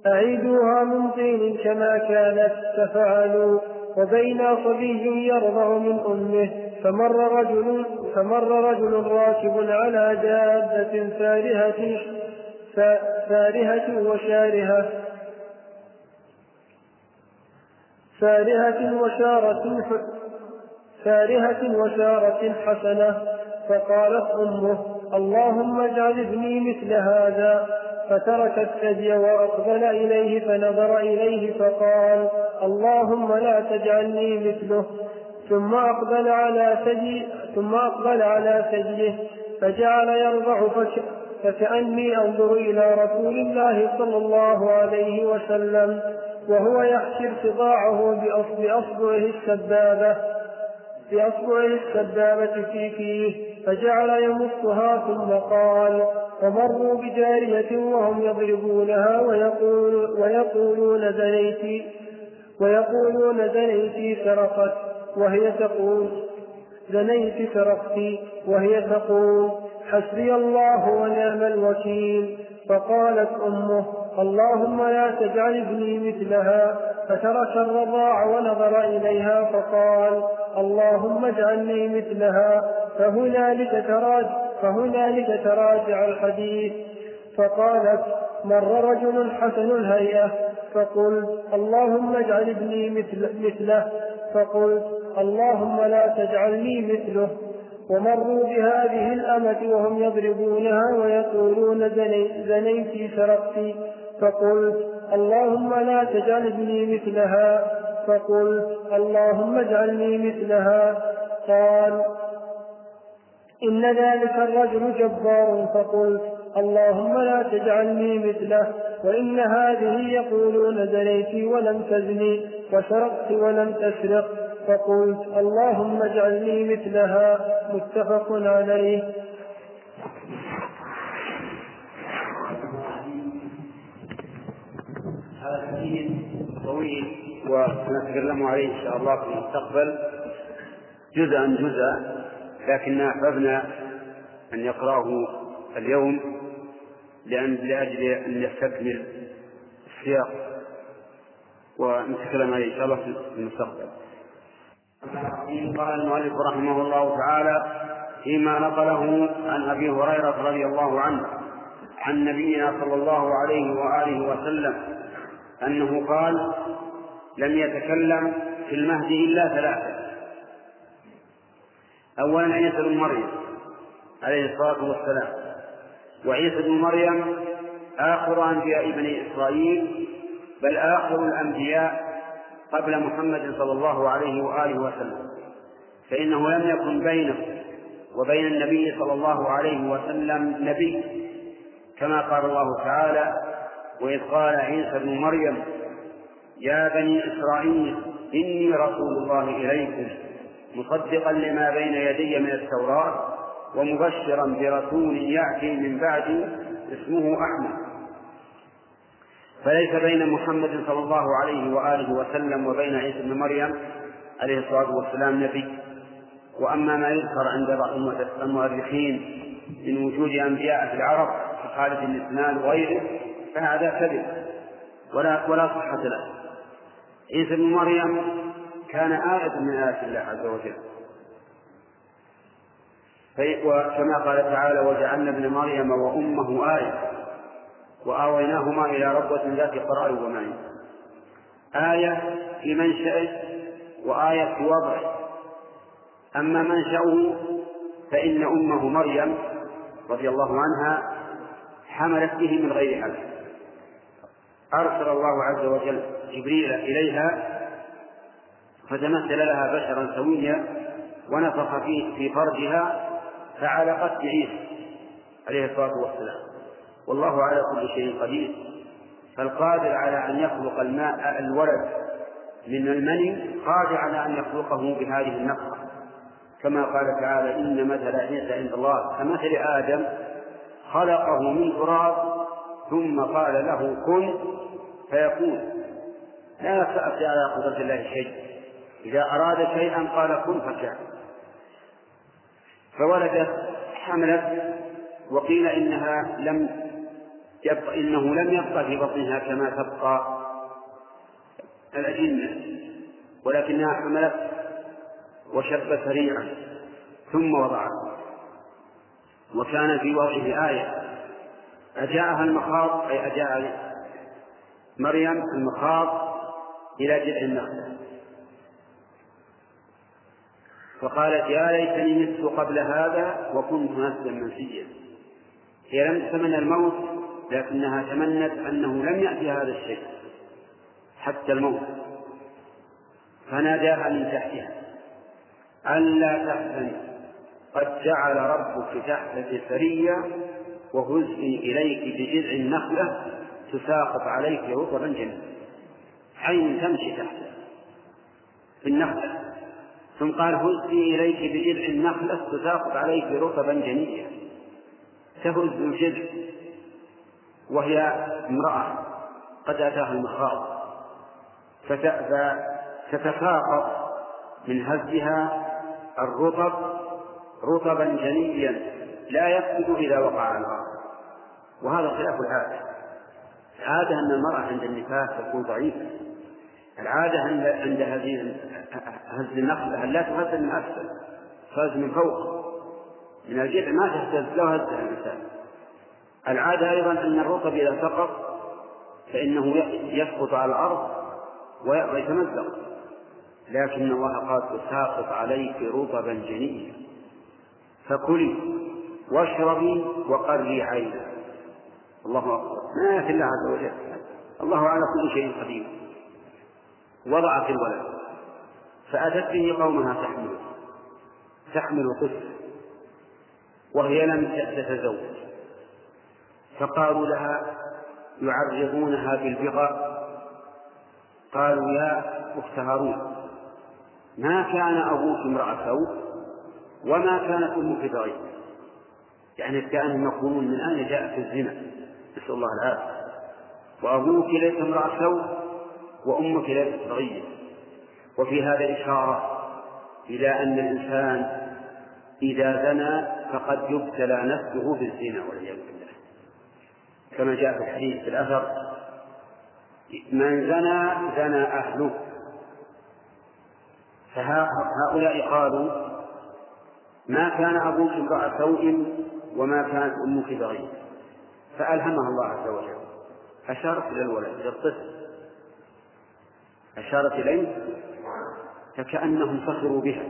أعيدوها من طين كما كانت ففعلوا. وبين صبي يرضع من أمه فمر رجل فمر رجل راكب على دابة فارهة فارهة وشارهة فارهة وشارة فارهة وشارة حسنة فقالت أمه اللهم اجعل ابني مثل هذا فترك الثدي وأقبل إليه فنظر إليه فقال اللهم لا تجعلني مثله. ثم أقبل على ثدي ثم أقبل على ثديه فجعل يرضع فك فكأني أنظر إلى رسول الله صلى الله عليه وسلم وهو يحشي ارتضاعه بأصبعه السبابة بأصبعه السبابة في فيه فجعل يمصها ثم قال ومروا بجارية وهم يضربونها ويقول ويقولون زنيت ويقولون زنيت سرقت وهي تقول زنيت سرقت وهي تقول حسبي الله ونعم الوكيل فقالت أمه اللهم لا تجعل ابني مثلها فترك الرضاع ونظر إليها فقال اللهم اجعلني مثلها فهنالك تراجع فهنالك تراجع الحديث فقالت مر رجل حسن الهيئة فقلت اللهم اجعل ابني مثل مثله. فقلت اللهم لا تجعلني مثله. ومروا بهذه الأمة وهم يضربونها ويقولون زني زنيت سرقت فقلت اللهم لا تجعل ابني مثلها. فقلت اللهم اجعلني مثلها. قال إن ذلك الرجل جبار. فقلت اللهم لا تجعلني مثله وإن هذه يقولون زنيت ولم تزني وسرقت ولم تسرق فقلت اللهم اجعلني مثلها متفق عليه. هذا طويل وسنتكلم عليه إن شاء الله في المستقبل. جزءا جزءا لكننا أحببنا أن يقرأه اليوم لأن لأجل أن يستكمل السياق ونتكلم عليه إن شاء الله في المستقبل. قال المؤلف رحمه الله تعالى فيما نقله عن أبي هريرة رضي الله عنه عن نبينا صلى الله عليه وآله وسلم أنه قال لم يتكلم في المهد إلا ثلاثة أولا عيسى بن مريم عليه الصلاة والسلام وعيسى بن مريم آخر أنبياء بني إسرائيل بل آخر الأنبياء قبل محمد صلى الله عليه وآله وسلم. فإنه لم يكن بينه وبين النبي صلى الله عليه وسلم نبي كما قال الله تعالى وإذ قال عيسى بن مريم يا بني إسرائيل إني رسول الله إليكم مصدقا لما بين يدي من التوراة ومبشرا برسول يأتي من بعدي اسمه أحمد. فليس بين محمد صلى الله عليه وآله وسلم وبين عيسى بن مريم عليه الصلاة والسلام نبي. وأما ما يذكر عند بعض المؤرخين من وجود أنبياء في العرب كخالد بن سنان وغيره فهذا كذب. ولا ولا صحة له. عيسى بن مريم كان آية من آيات الله عز وجل. وكما قال تعالى وجعلنا ابن مريم وأمه آية وآويناهما إلى ربوة ذات قرار ومعين. آية في منشأه وآية في وضعه أما منشأه فإن أمه مريم رضي الله عنها حملت به من غير حمل. أرسل الله عز وجل جبريل إليها فتمثل لها بشرا سويا ونفخ في فرجها فعلقت بعيسى عليه الصلاة والسلام. والله على كل شيء قدير. فالقادر على أن يخلق الماء الولد من المني قادر على أن يخلقه بهذه النفخة كما قال تعالى إن مثل عيسى عند الله كمثل آدم خلقه من تراب ثم قال له كن فيكون. لا يأتي على قدرة الله شيء. إذا أراد شيئا قال كن فكان. فولدت حملت وقيل إنها لم يبقى إنه لم يبقى في بطنها كما تبقى الأجنة ولكنها حملت وشب سريعا ثم وضعت. وكان في وضعه آية أجاءها المخاض أي أجاء مريم المخاض إلى جذع النخلة فقالت يا ليتني مت قبل هذا وكنت نفسا منسيا. هي لم تتمنى الموت لكنها تمنت أنه لم يأتي هذا الشيء حتى الموت. فناداها من تحتها ألا تحزن قد جعل ربك تحتك سريا وهزي إليك بجذع النخلة تساقط عليك رطبا جنيا عين تمشي تحتها في النخلة. ثم قال هزي إليك بجذع النخلة تساقط عليك رطبا جنيا تهز الجذع وهي امرأة قد أتاها المخاض. فتتساقط من هزها الرطب رطبا جنيا لا يفسد إذا وقع على الأرض وهذا خلاف العادة. العادة أن المرأة عند النفاس تكون ضعيفة. العادة عند هذه هز النخلة لا تهز من أسفل تهز من فوق. من الجذع ما تهتز لو هزها الإنسان. العادة أيضا أن الرطب إذا سقط فإنه يسقط على الأرض ويتمزق. لكن الله قال تساقط عليك رطبا جنيا. فكلي واشربي وقري عينا. الله أكبر. ما في الله عز وجل. الله على كل شيء قدير. وضعت الولد. فأتت به قومها تحمل. تحمل طفل. وهي لم تتزوج. فقالوا لها يعرضونها بالبغاء. قالوا يا أخت هارون ما كان أبوك امرأة سوء؟ وما كانت أمك بغير يعني كأنهم يقولون من أين جاءت الزنا؟ نسأل الله العافية. وأبوك ليس امرأة سوء؟ وأمك ليست بغية وفي هذا إشارة إلى أن الإنسان إذا زنى فقد يبتلى نفسه بالزنا والعياذ بالله. كما جاء في الحديث في الأثر من زنى زنى أهله. فهؤلاء قالوا ما كان أبوك امرأة سوء وما كانت أمك بغية فألهمها الله عز وجل. أشارت إلى الولد إلى الطفل. أشارت إليه؟ فكأنهم فخروا بها.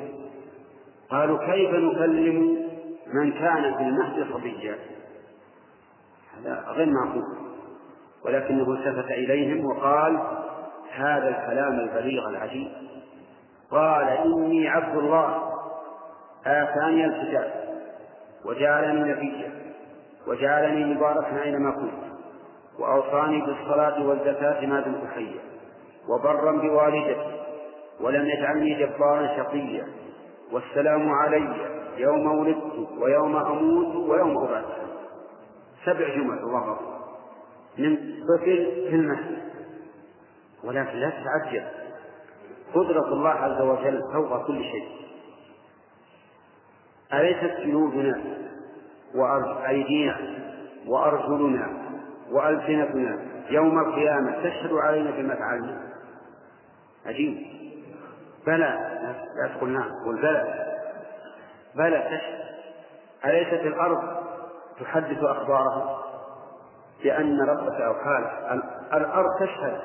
قالوا كيف نكلم من كان في المهد صبيا؟ هذا غير معقول. ولكنه التفت إليهم وقال هذا الكلام البليغ العجيب. قال إني عبد الله. آتاني الكتاب وجعلني نبيا وجعلني مباركا أينما كنت وأوصاني بالصلاة والزكاة ما دمت حيا. وبرا بوالدتي ولم يجعلني جبارا شقيا. والسلام علي يوم ولدت ويوم أموت ويوم أبعث. سبع جمل الله من طفل في المهد ولكن لا تتعجب. قدرة الله عز وجل فوق كل شيء. أليست جنودنا وأيدينا وأرجلنا وألسنتنا يوم القيامة تشهد علينا بما فعلنا عجيب. بلى. لا تقول نعم قل بلى. بلى تشهد أليست الأرض تحدث أخبارها بأن ربك أوحى الأرض تشهد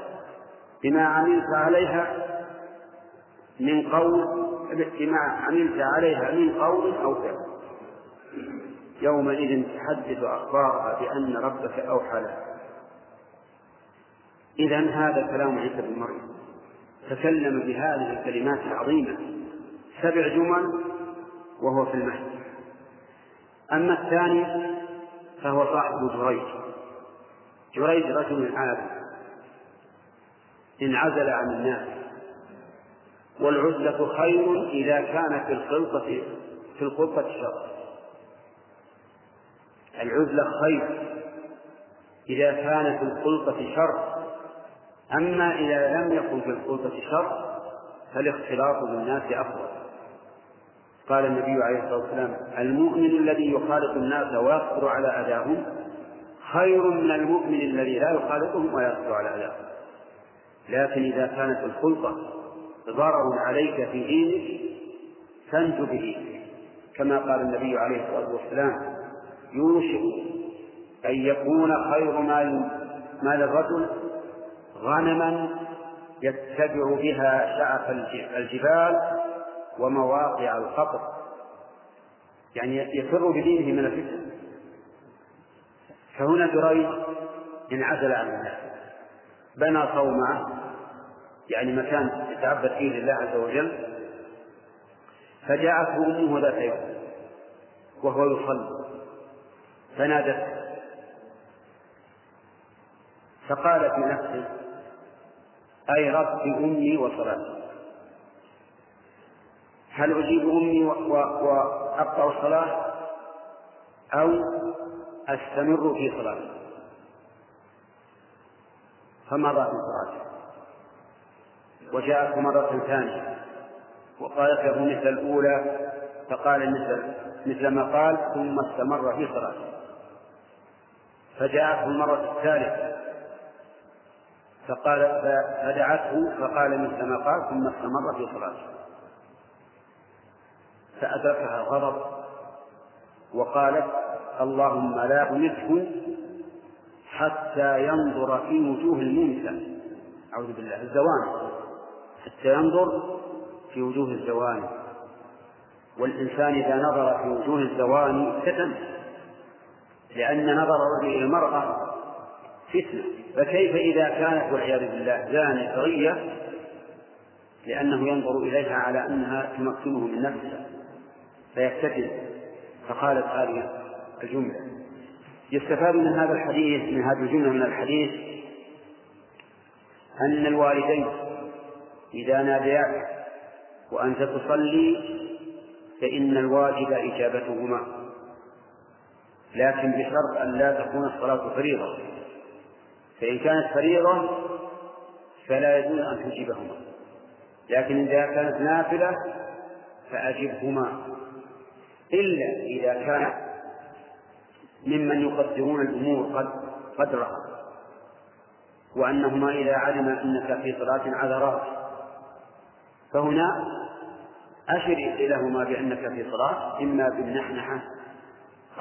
بما عملت عليها من قول بما عملت عليها من قول أو فعل. يومئذ تحدث أخبارها بأن ربك أوحى لها. إذا هذا كلام عيسى بن مريم. تكلم بهذه الكلمات العظيمة سبع جمل وهو في المهد. أما الثاني فهو صاحب جريج. جريج رجل عابد انعزل عن الناس. والعزلة خير إذا كان في الخلطة في الخلطة شر العزلة خير إذا كان في الخلطة شر أما إذا لم يكن في الخلطة شر فالاختلاط بالناس أفضل. قال النبي عليه الصلاة والسلام المؤمن الذي يخالط الناس ويصبر على أذاهم خير من المؤمن الذي لا يخالطهم ويصبر على أذاهم. لكن إذا كانت الخلطة ضرر عليك في دينك فانج به كما قال النبي عليه الصلاة والسلام يوشك أن يكون خير مال مال الرجل غنما يتبع بها شعف الجبال ومواقع القطر يعني يفر بدينه من الفتن. فهنا جريج انعزل عن الناس. بنى صومعة يعني مكان يتعبد فيه لله عز وجل فجاءته أمه ذات يوم وهو يصلي. فنادته. فقال في نفسه أي رب أمي وصلاتي هل أجيب أمي وأقطع الصلاة؟ أو أستمر في صلاتي فمضى في صلاته وجاءته مرة ثانية وقالت له مثل الأولى فقال مثل مثل ما قال ثم استمر في صلاته فجاءته المرة الثالثة فقال فدعته فقال مثل ما قال ثم استمر في صلاته. فأدركها الغضب وقالت اللهم لا تمته حتى ينظر في وجوه الموسى أعوذ بالله الزوان حتى ينظر في وجوه الزوان والإنسان إذا نظر في وجوه الزوان فتن لأن نظر إلى المرأة فتنة. فكيف إذا كانت والعياذ بالله زانية صغيرة لأنه ينظر إليها على أنها تمكنه من نفسه. فيفتتن فقالت هذه الجملة. يستفاد من هذا الحديث من هذه الجملة من الحديث أن الوالدين إذا نادياك وأنت تصلي فإن الواجب إجابتهما. لكن بشرط أن لا تكون الصلاة فريضة. فإن كانت فريضة فلا يجوز أن تجيبهما. لكن إذا كانت نافلة فأجبهما. إلا إذا كان ممن يقدرون الأمور قد قدرها. وأنهما إذا علم أنك في صلاة عذرات فهنا أشر لهما بأنك في صلاة إما بالنحنحة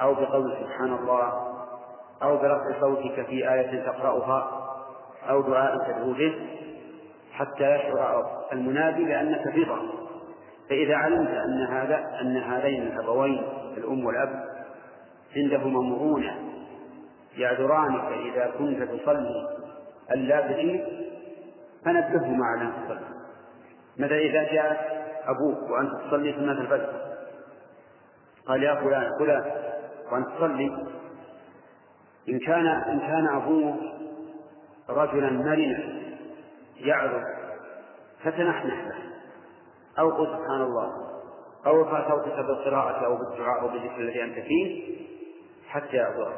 أو بقول سبحان الله أو برفع صوتك في آية تقرأها أو دعاء تدعو به حتى يشعر المنادي بأنك ضعف فإذا علمت أن هذا أن هذين الأبوين الأم والأب عندهما مرونة يعذرانك إذا كنت تصلي ألا تجيب فنبههما على أن تصلي. ماذا إذا جاء أبوك وأنت تصلي سنة الفجر؟ قال يا فلان فلان وأنت تصلي إن كان إن كان أبوك رجلا مرنا يعرف فتنحنح له. أو قل سبحان الله أو ارفع صوتك بالقراءة أو بالدعاء أو بالذكر الذي أنت فيه حتى يعذر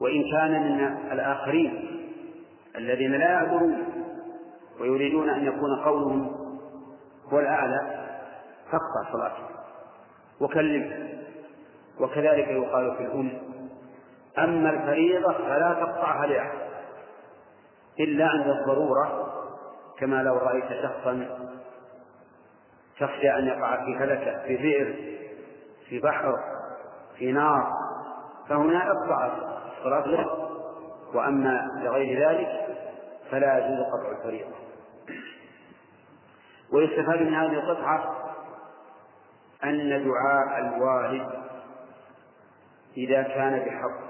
وإن كان من الآخرين الذين لا يعذرون ويريدون أن يكون قولهم هو الأعلى فاقطع صلاتك وكلمه. وكذلك يقال في الأم أما الفريضة فلا تقطعها لأحد إلا عند الضرورة كما لو رأيت شخصا تخشى أن يقع في هلكة في بئر في بحر في نار فهنا اقطع الصلاة له. وأما لغير ذلك فلا يجوز قطع الفريضة. ويستفاد من هذه القطعة أن دعاء الوالد إذا كان بحق.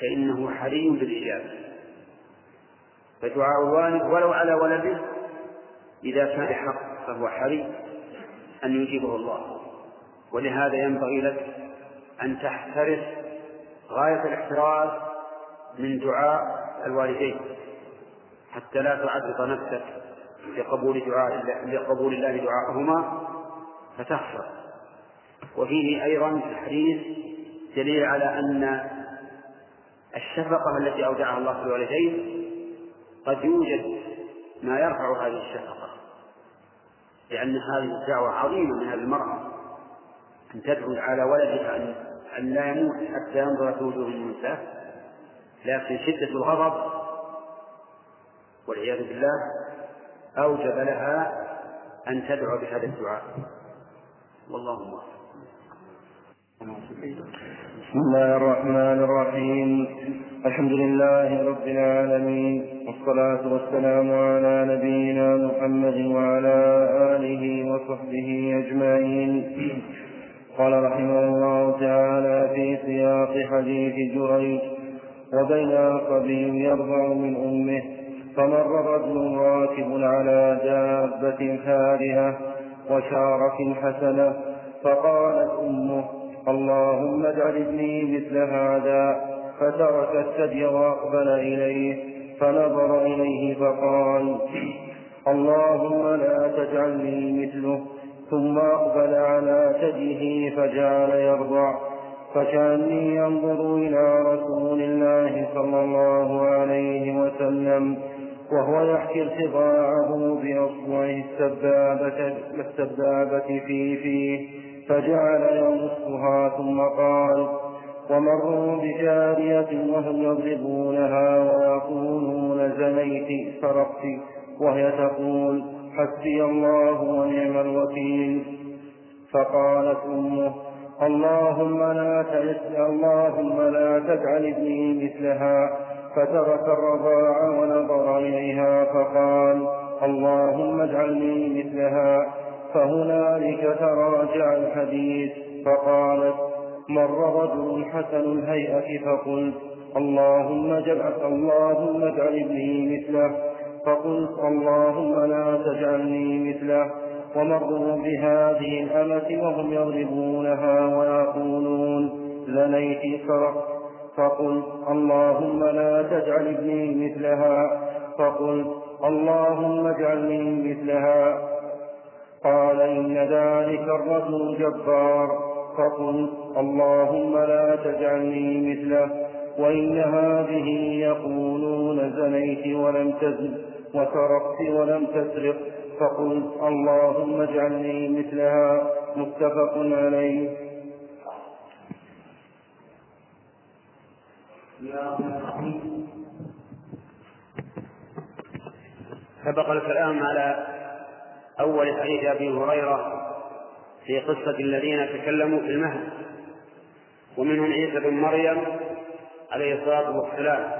فإنه حري بالإجابة. فدعاء الوالد ولو على ولده إذا كان بحق فهو حري أن يجيبه الله. ولهذا ينبغي لك أن تحترس غاية الاحتراز من دعاء الوالدين. حتى لا تعرض نفسك لقبول دعاء لقبول الله دعاءهما فتخسر. وفيه أيضا الحديث دليل على أن الشفقة التي أودعها الله في الوالدين؟ قد يوجد ما يرفع هذه الشفقة لأن هذه الدعوة عظيمة من هذه المرأة أن تدعو على ولدها أن أن لا يموت حتى ينظر في وجوه المنساة لكن شدة الغضب والعياذ بالله أوجب لها أن تدعو بهذا الدعاء. والله موفق. بسم الله الرحمن الرحيم. الحمد لله رب العالمين. والصلاة والسلام على نبينا محمد وعلى آله وصحبه أجمعين. قال رحمه الله تعالى في سياق حديث جريج وبين صبي يرضع من أمه فمر رجل راكب على دابة فارهة وشارة حسنة فقالت أمه اللهم اجعل ابني مثل هذا فترك الثدي وأقبل إليه فنظر إليه فقال اللهم لا تجعلني مثله ثم أقبل على ثديه فجعل يرضع فكأني أنظر إلى رسول الله صلى الله عليه وسلم وهو يحكي ارتضاعه بأصبعه السبابة السبابة في فيه. فجعل يمصها ثم قال ومروا بجارية وهم يضربونها ويقولون زنيت سرقت وهي تقول حسبي الله ونعم الوكيل فقالت أمه اللهم لا اللهم لا تجعل ابني مثلها فترك الرضاع ونظر إليها فقال اللهم اجعلني مثلها فهنالك تراجع الحديث فقالت مر رجل حسن الهيئة فقلت اللهم اجعل اللهم اجعل ابني مثله فقلت اللهم لا تجعلني مثله ومروا بهذه الأمة وهم يضربونها ويقولون زنيت سرقت فقلت اللهم لا تجعل ابني مثلها فقلت اللهم اجعلني مثلها قال إن ذلك الرجل جبار فقلت اللهم لا تجعلني مثله وإن هذه يقولون زنيت ولم تزن وسرقت ولم تسرق فقلت اللهم اجعلني مثلها متفق عليه. سبق الكلام على أول حديث أبي هريرة في قصة الذين تكلموا في المهد. ومنهم عيسى بن مريم عليه الصلاة والسلام.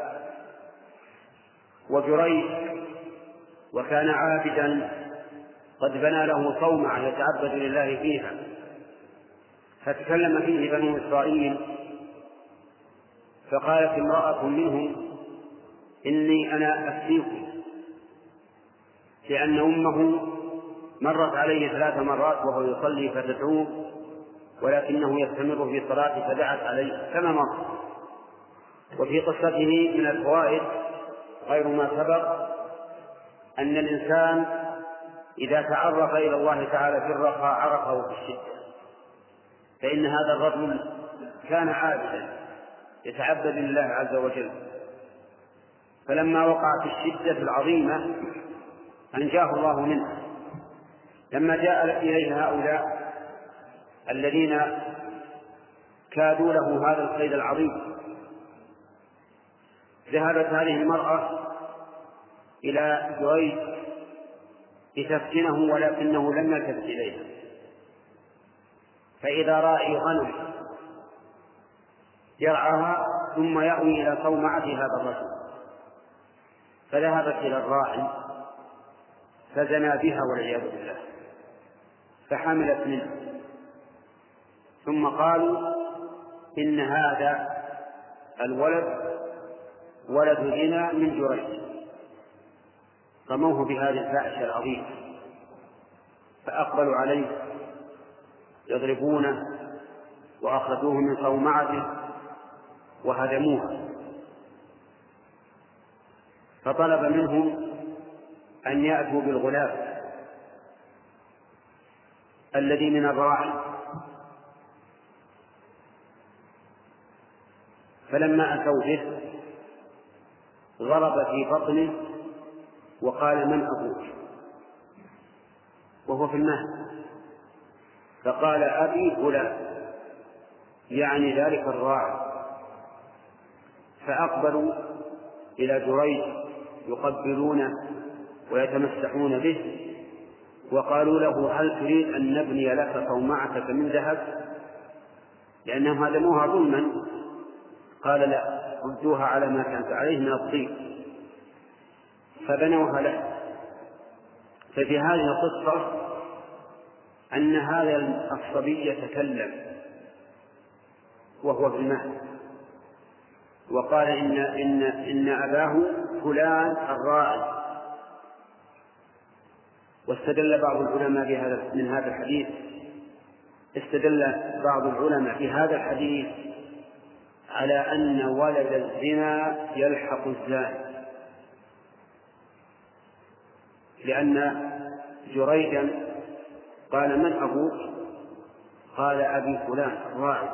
وجريج وكان عابدا قد بنى له صومعة يتعبد لله فيها. فتكلم فيه بنو إسرائيل. فقالت امرأة منهم إني أنا أفتيكم لأن أمه مرت عليه ثلاث مرات وهو يصلي فتدعوه ولكنه يستمر في صلاته فدعت عليه كما مر. وفي قصته من الفوائد غير ما سبق أن الإنسان إذا تعرف إلى الله تعالى في الرخاء عرفه في الشدة. فإن هذا الرجل كان عابدا يتعبد لله عز وجل. فلما وقع في الشدة العظيمة أنجاه الله منه. لما جاء إليه هؤلاء الذين كادوا له هذا القيد العظيم ذهبت هذه المرأة إلى جريج لتفتنه ولكنه لم يلتفت إليها. فإذا راعي غنم يرعاها ثم يأوي إلى صومعة هذا الرجل فذهبت إلى الراعي فزنى بها والعياذ بالله. فحملت منه. ثم قالوا إن هذا الولد ولد زنا من جريج. رموه بهذه الفاحشة العظيمة فأقبلوا عليه يضربونه وأخرجوه من صومعته وهدموها فطلب منهم أن يأتوا بالغلام. الذي من الراعي فلما أتوا به ضرب في بطنه وقال من أبوك؟ وهو في المهد. فقال أبي فلان يعني ذلك الراعي. فأقبلوا إلى جريج يقبلونه ويتمسحون به وقالوا له هل تريد أن نبني لك صومعتك من ذهب؟ لأنهم هدموها ظلما. قال لا ردوها على ما كانت عليه من الطين فبنوها له. ففي هذه القصة أن هذا الصبي يتكلم وهو في المهد. وقال إن إن إن أباه فلان الراعي واستدل بعض العلماء بهذا من هذا الحديث. استدل بعض العلماء في هذا الحديث على أن ولد الزنا يلحق الزاني. لأن جريجا قال من أبوك؟ قال أبي فلان الراعي.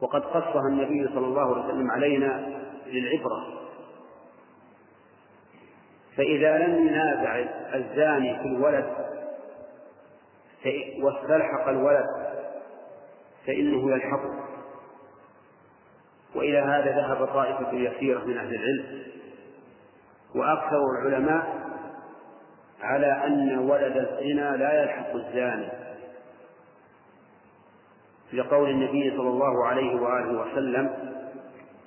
وقد قصها النبي صلى الله عليه وسلم علينا للعبرة. فإذا لم ينازع الزاني في الولد واستلحق الولد فإنه يلحقه وإلى هذا ذهب طائفة يسيرة من أهل العلم. وأكثر العلماء على أن ولد الزنا لا يلحق الزاني. لقول النبي صلى الله عليه وآله وسلم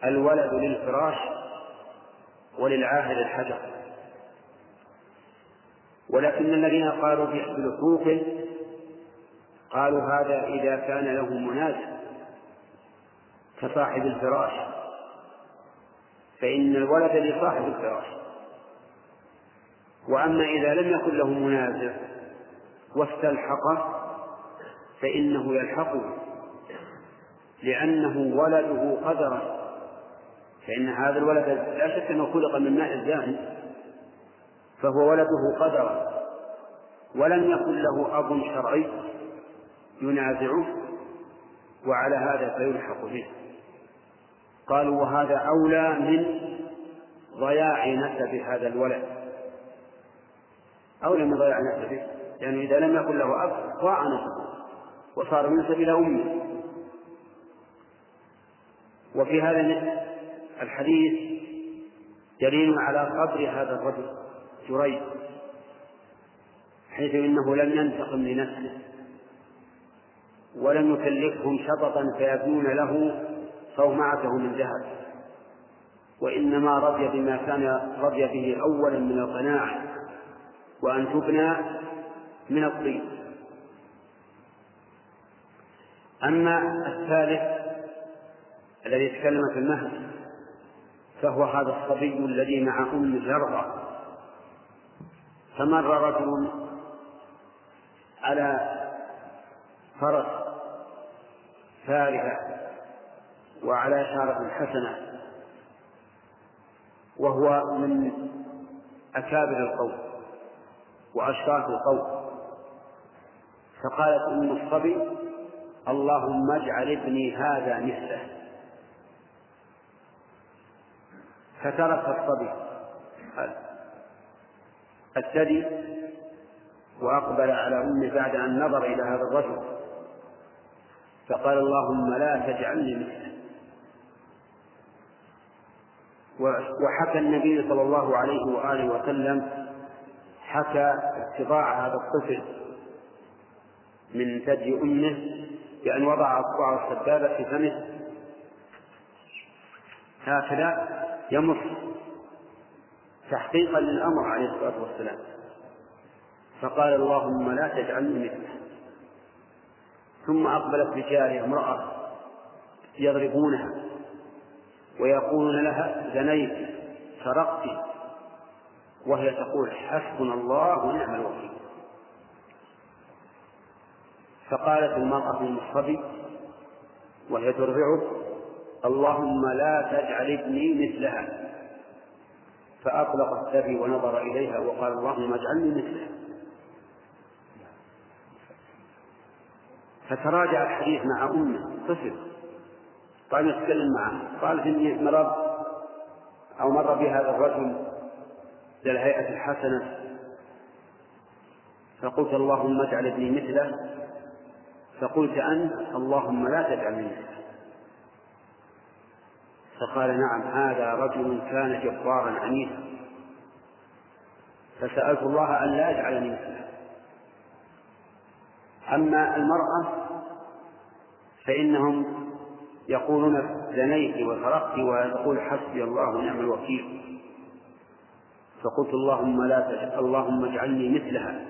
الولد للفراش وللعاهر الحجر. ولكن الذين قالوا بلحوقه قالوا هذا إذا كان له مناسب كصاحب الفراش فإن الولد لصاحب الفراش. وأما إذا لم يكن له منازع واستلحقه فإنه يلحقه لأنه ولده قدرا فإن هذا الولد لا شك أنه خلق من ماء الزاني فهو ولده قدرا ولم يكن له أب شرعي ينازعه وعلى هذا فيلحق به. قالوا وهذا أولى من ضياع نسب هذا الولد. أولى من ضياع نسبه لأنه يعني إذا لم يكن له أب ضاع نسبه وصار ينسب إلى أمه. وفي هذا الحديث دليل على قدر هذا الرجل. جريج حيث إنه لم ينتقم لنفسه ولم يكلفهم شططا فيبنون له صومعته من ذهب. وإنما رضي بما كان رضي به أولا من القناعة وأن تبنى من الطين. أما الثالث الذي تكلم في المهد فهو هذا الصبي الذي مع أم زرغة فمر رجل على فرس فارهة وعلى شارة حسنة وهو من أكابر القوم وأشراف القوم. فقالت أم الصبي اللهم اجعل ابني هذا مثله. فترك الصبي. الثدي وأقبل على أمه بعد أن نظر إلى هذا الرجل فقال اللهم لا تجعلني مثله. وحكى النبي صلى الله عليه وآله وسلم حكى اتباع هذا الطفل من ثدي أمه بأن وضع أصبع السبابة في فمه. هكذا يمص تحقيقا للأمر عليه الصلاة والسلام. فقال اللهم لا تجعلني مثله. ثم أقبلت بجارية امرأة يضربونها ويقولون لها زنيت سرقت وهي تقول حسبنا الله ونعم الوكيل. فقالت المرأة للصبي وهي ترضعه اللهم لا تجعل ابني مثلها. فأطلق الثدي ونظر إليها وقال اللهم اجعلني مثلها فتراجع الحديث مع أمه طفل. قال يتكلم معه. قالت إني مرض؟ أو مر بهذا الرجل ذا الهيئة الحسنة. فقلت اللهم اجعل ابني مثله. فقلت أنت اللهم لا تجعلني مثله. فقال نعم هذا رجل كان جبارا عنيفا. فسألت الله أن لا يجعلني مثله. أما المرأة فإنهم يقولون زنيت وسرقت ويقول حسبي الله ونعم الوكيل. فقلت اللهم لا تجعل اللهم اجعلني مثلها.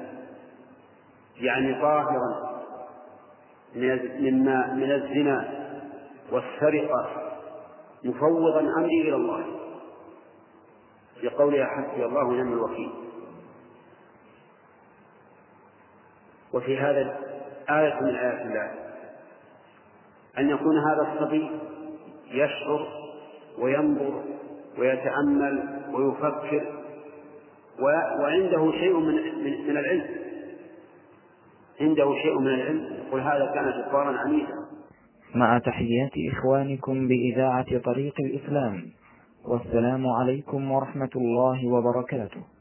يعني طاهرا مما من الزنا والسرقة. مفوضا أمري إلى الله. بقولها حسبي الله ونعم الوكيل. وفي هذا آية من آيات الله. أن يكون هذا الصبي يشعر وينظر ويتأمل ويفكر وعنده شيء من من العلم. عنده شيء من العلم. يقول هذا كان جبارا عنيفا مع تحيات إخوانكم بإذاعة طريق الإسلام. والسلام عليكم ورحمة الله وبركاته.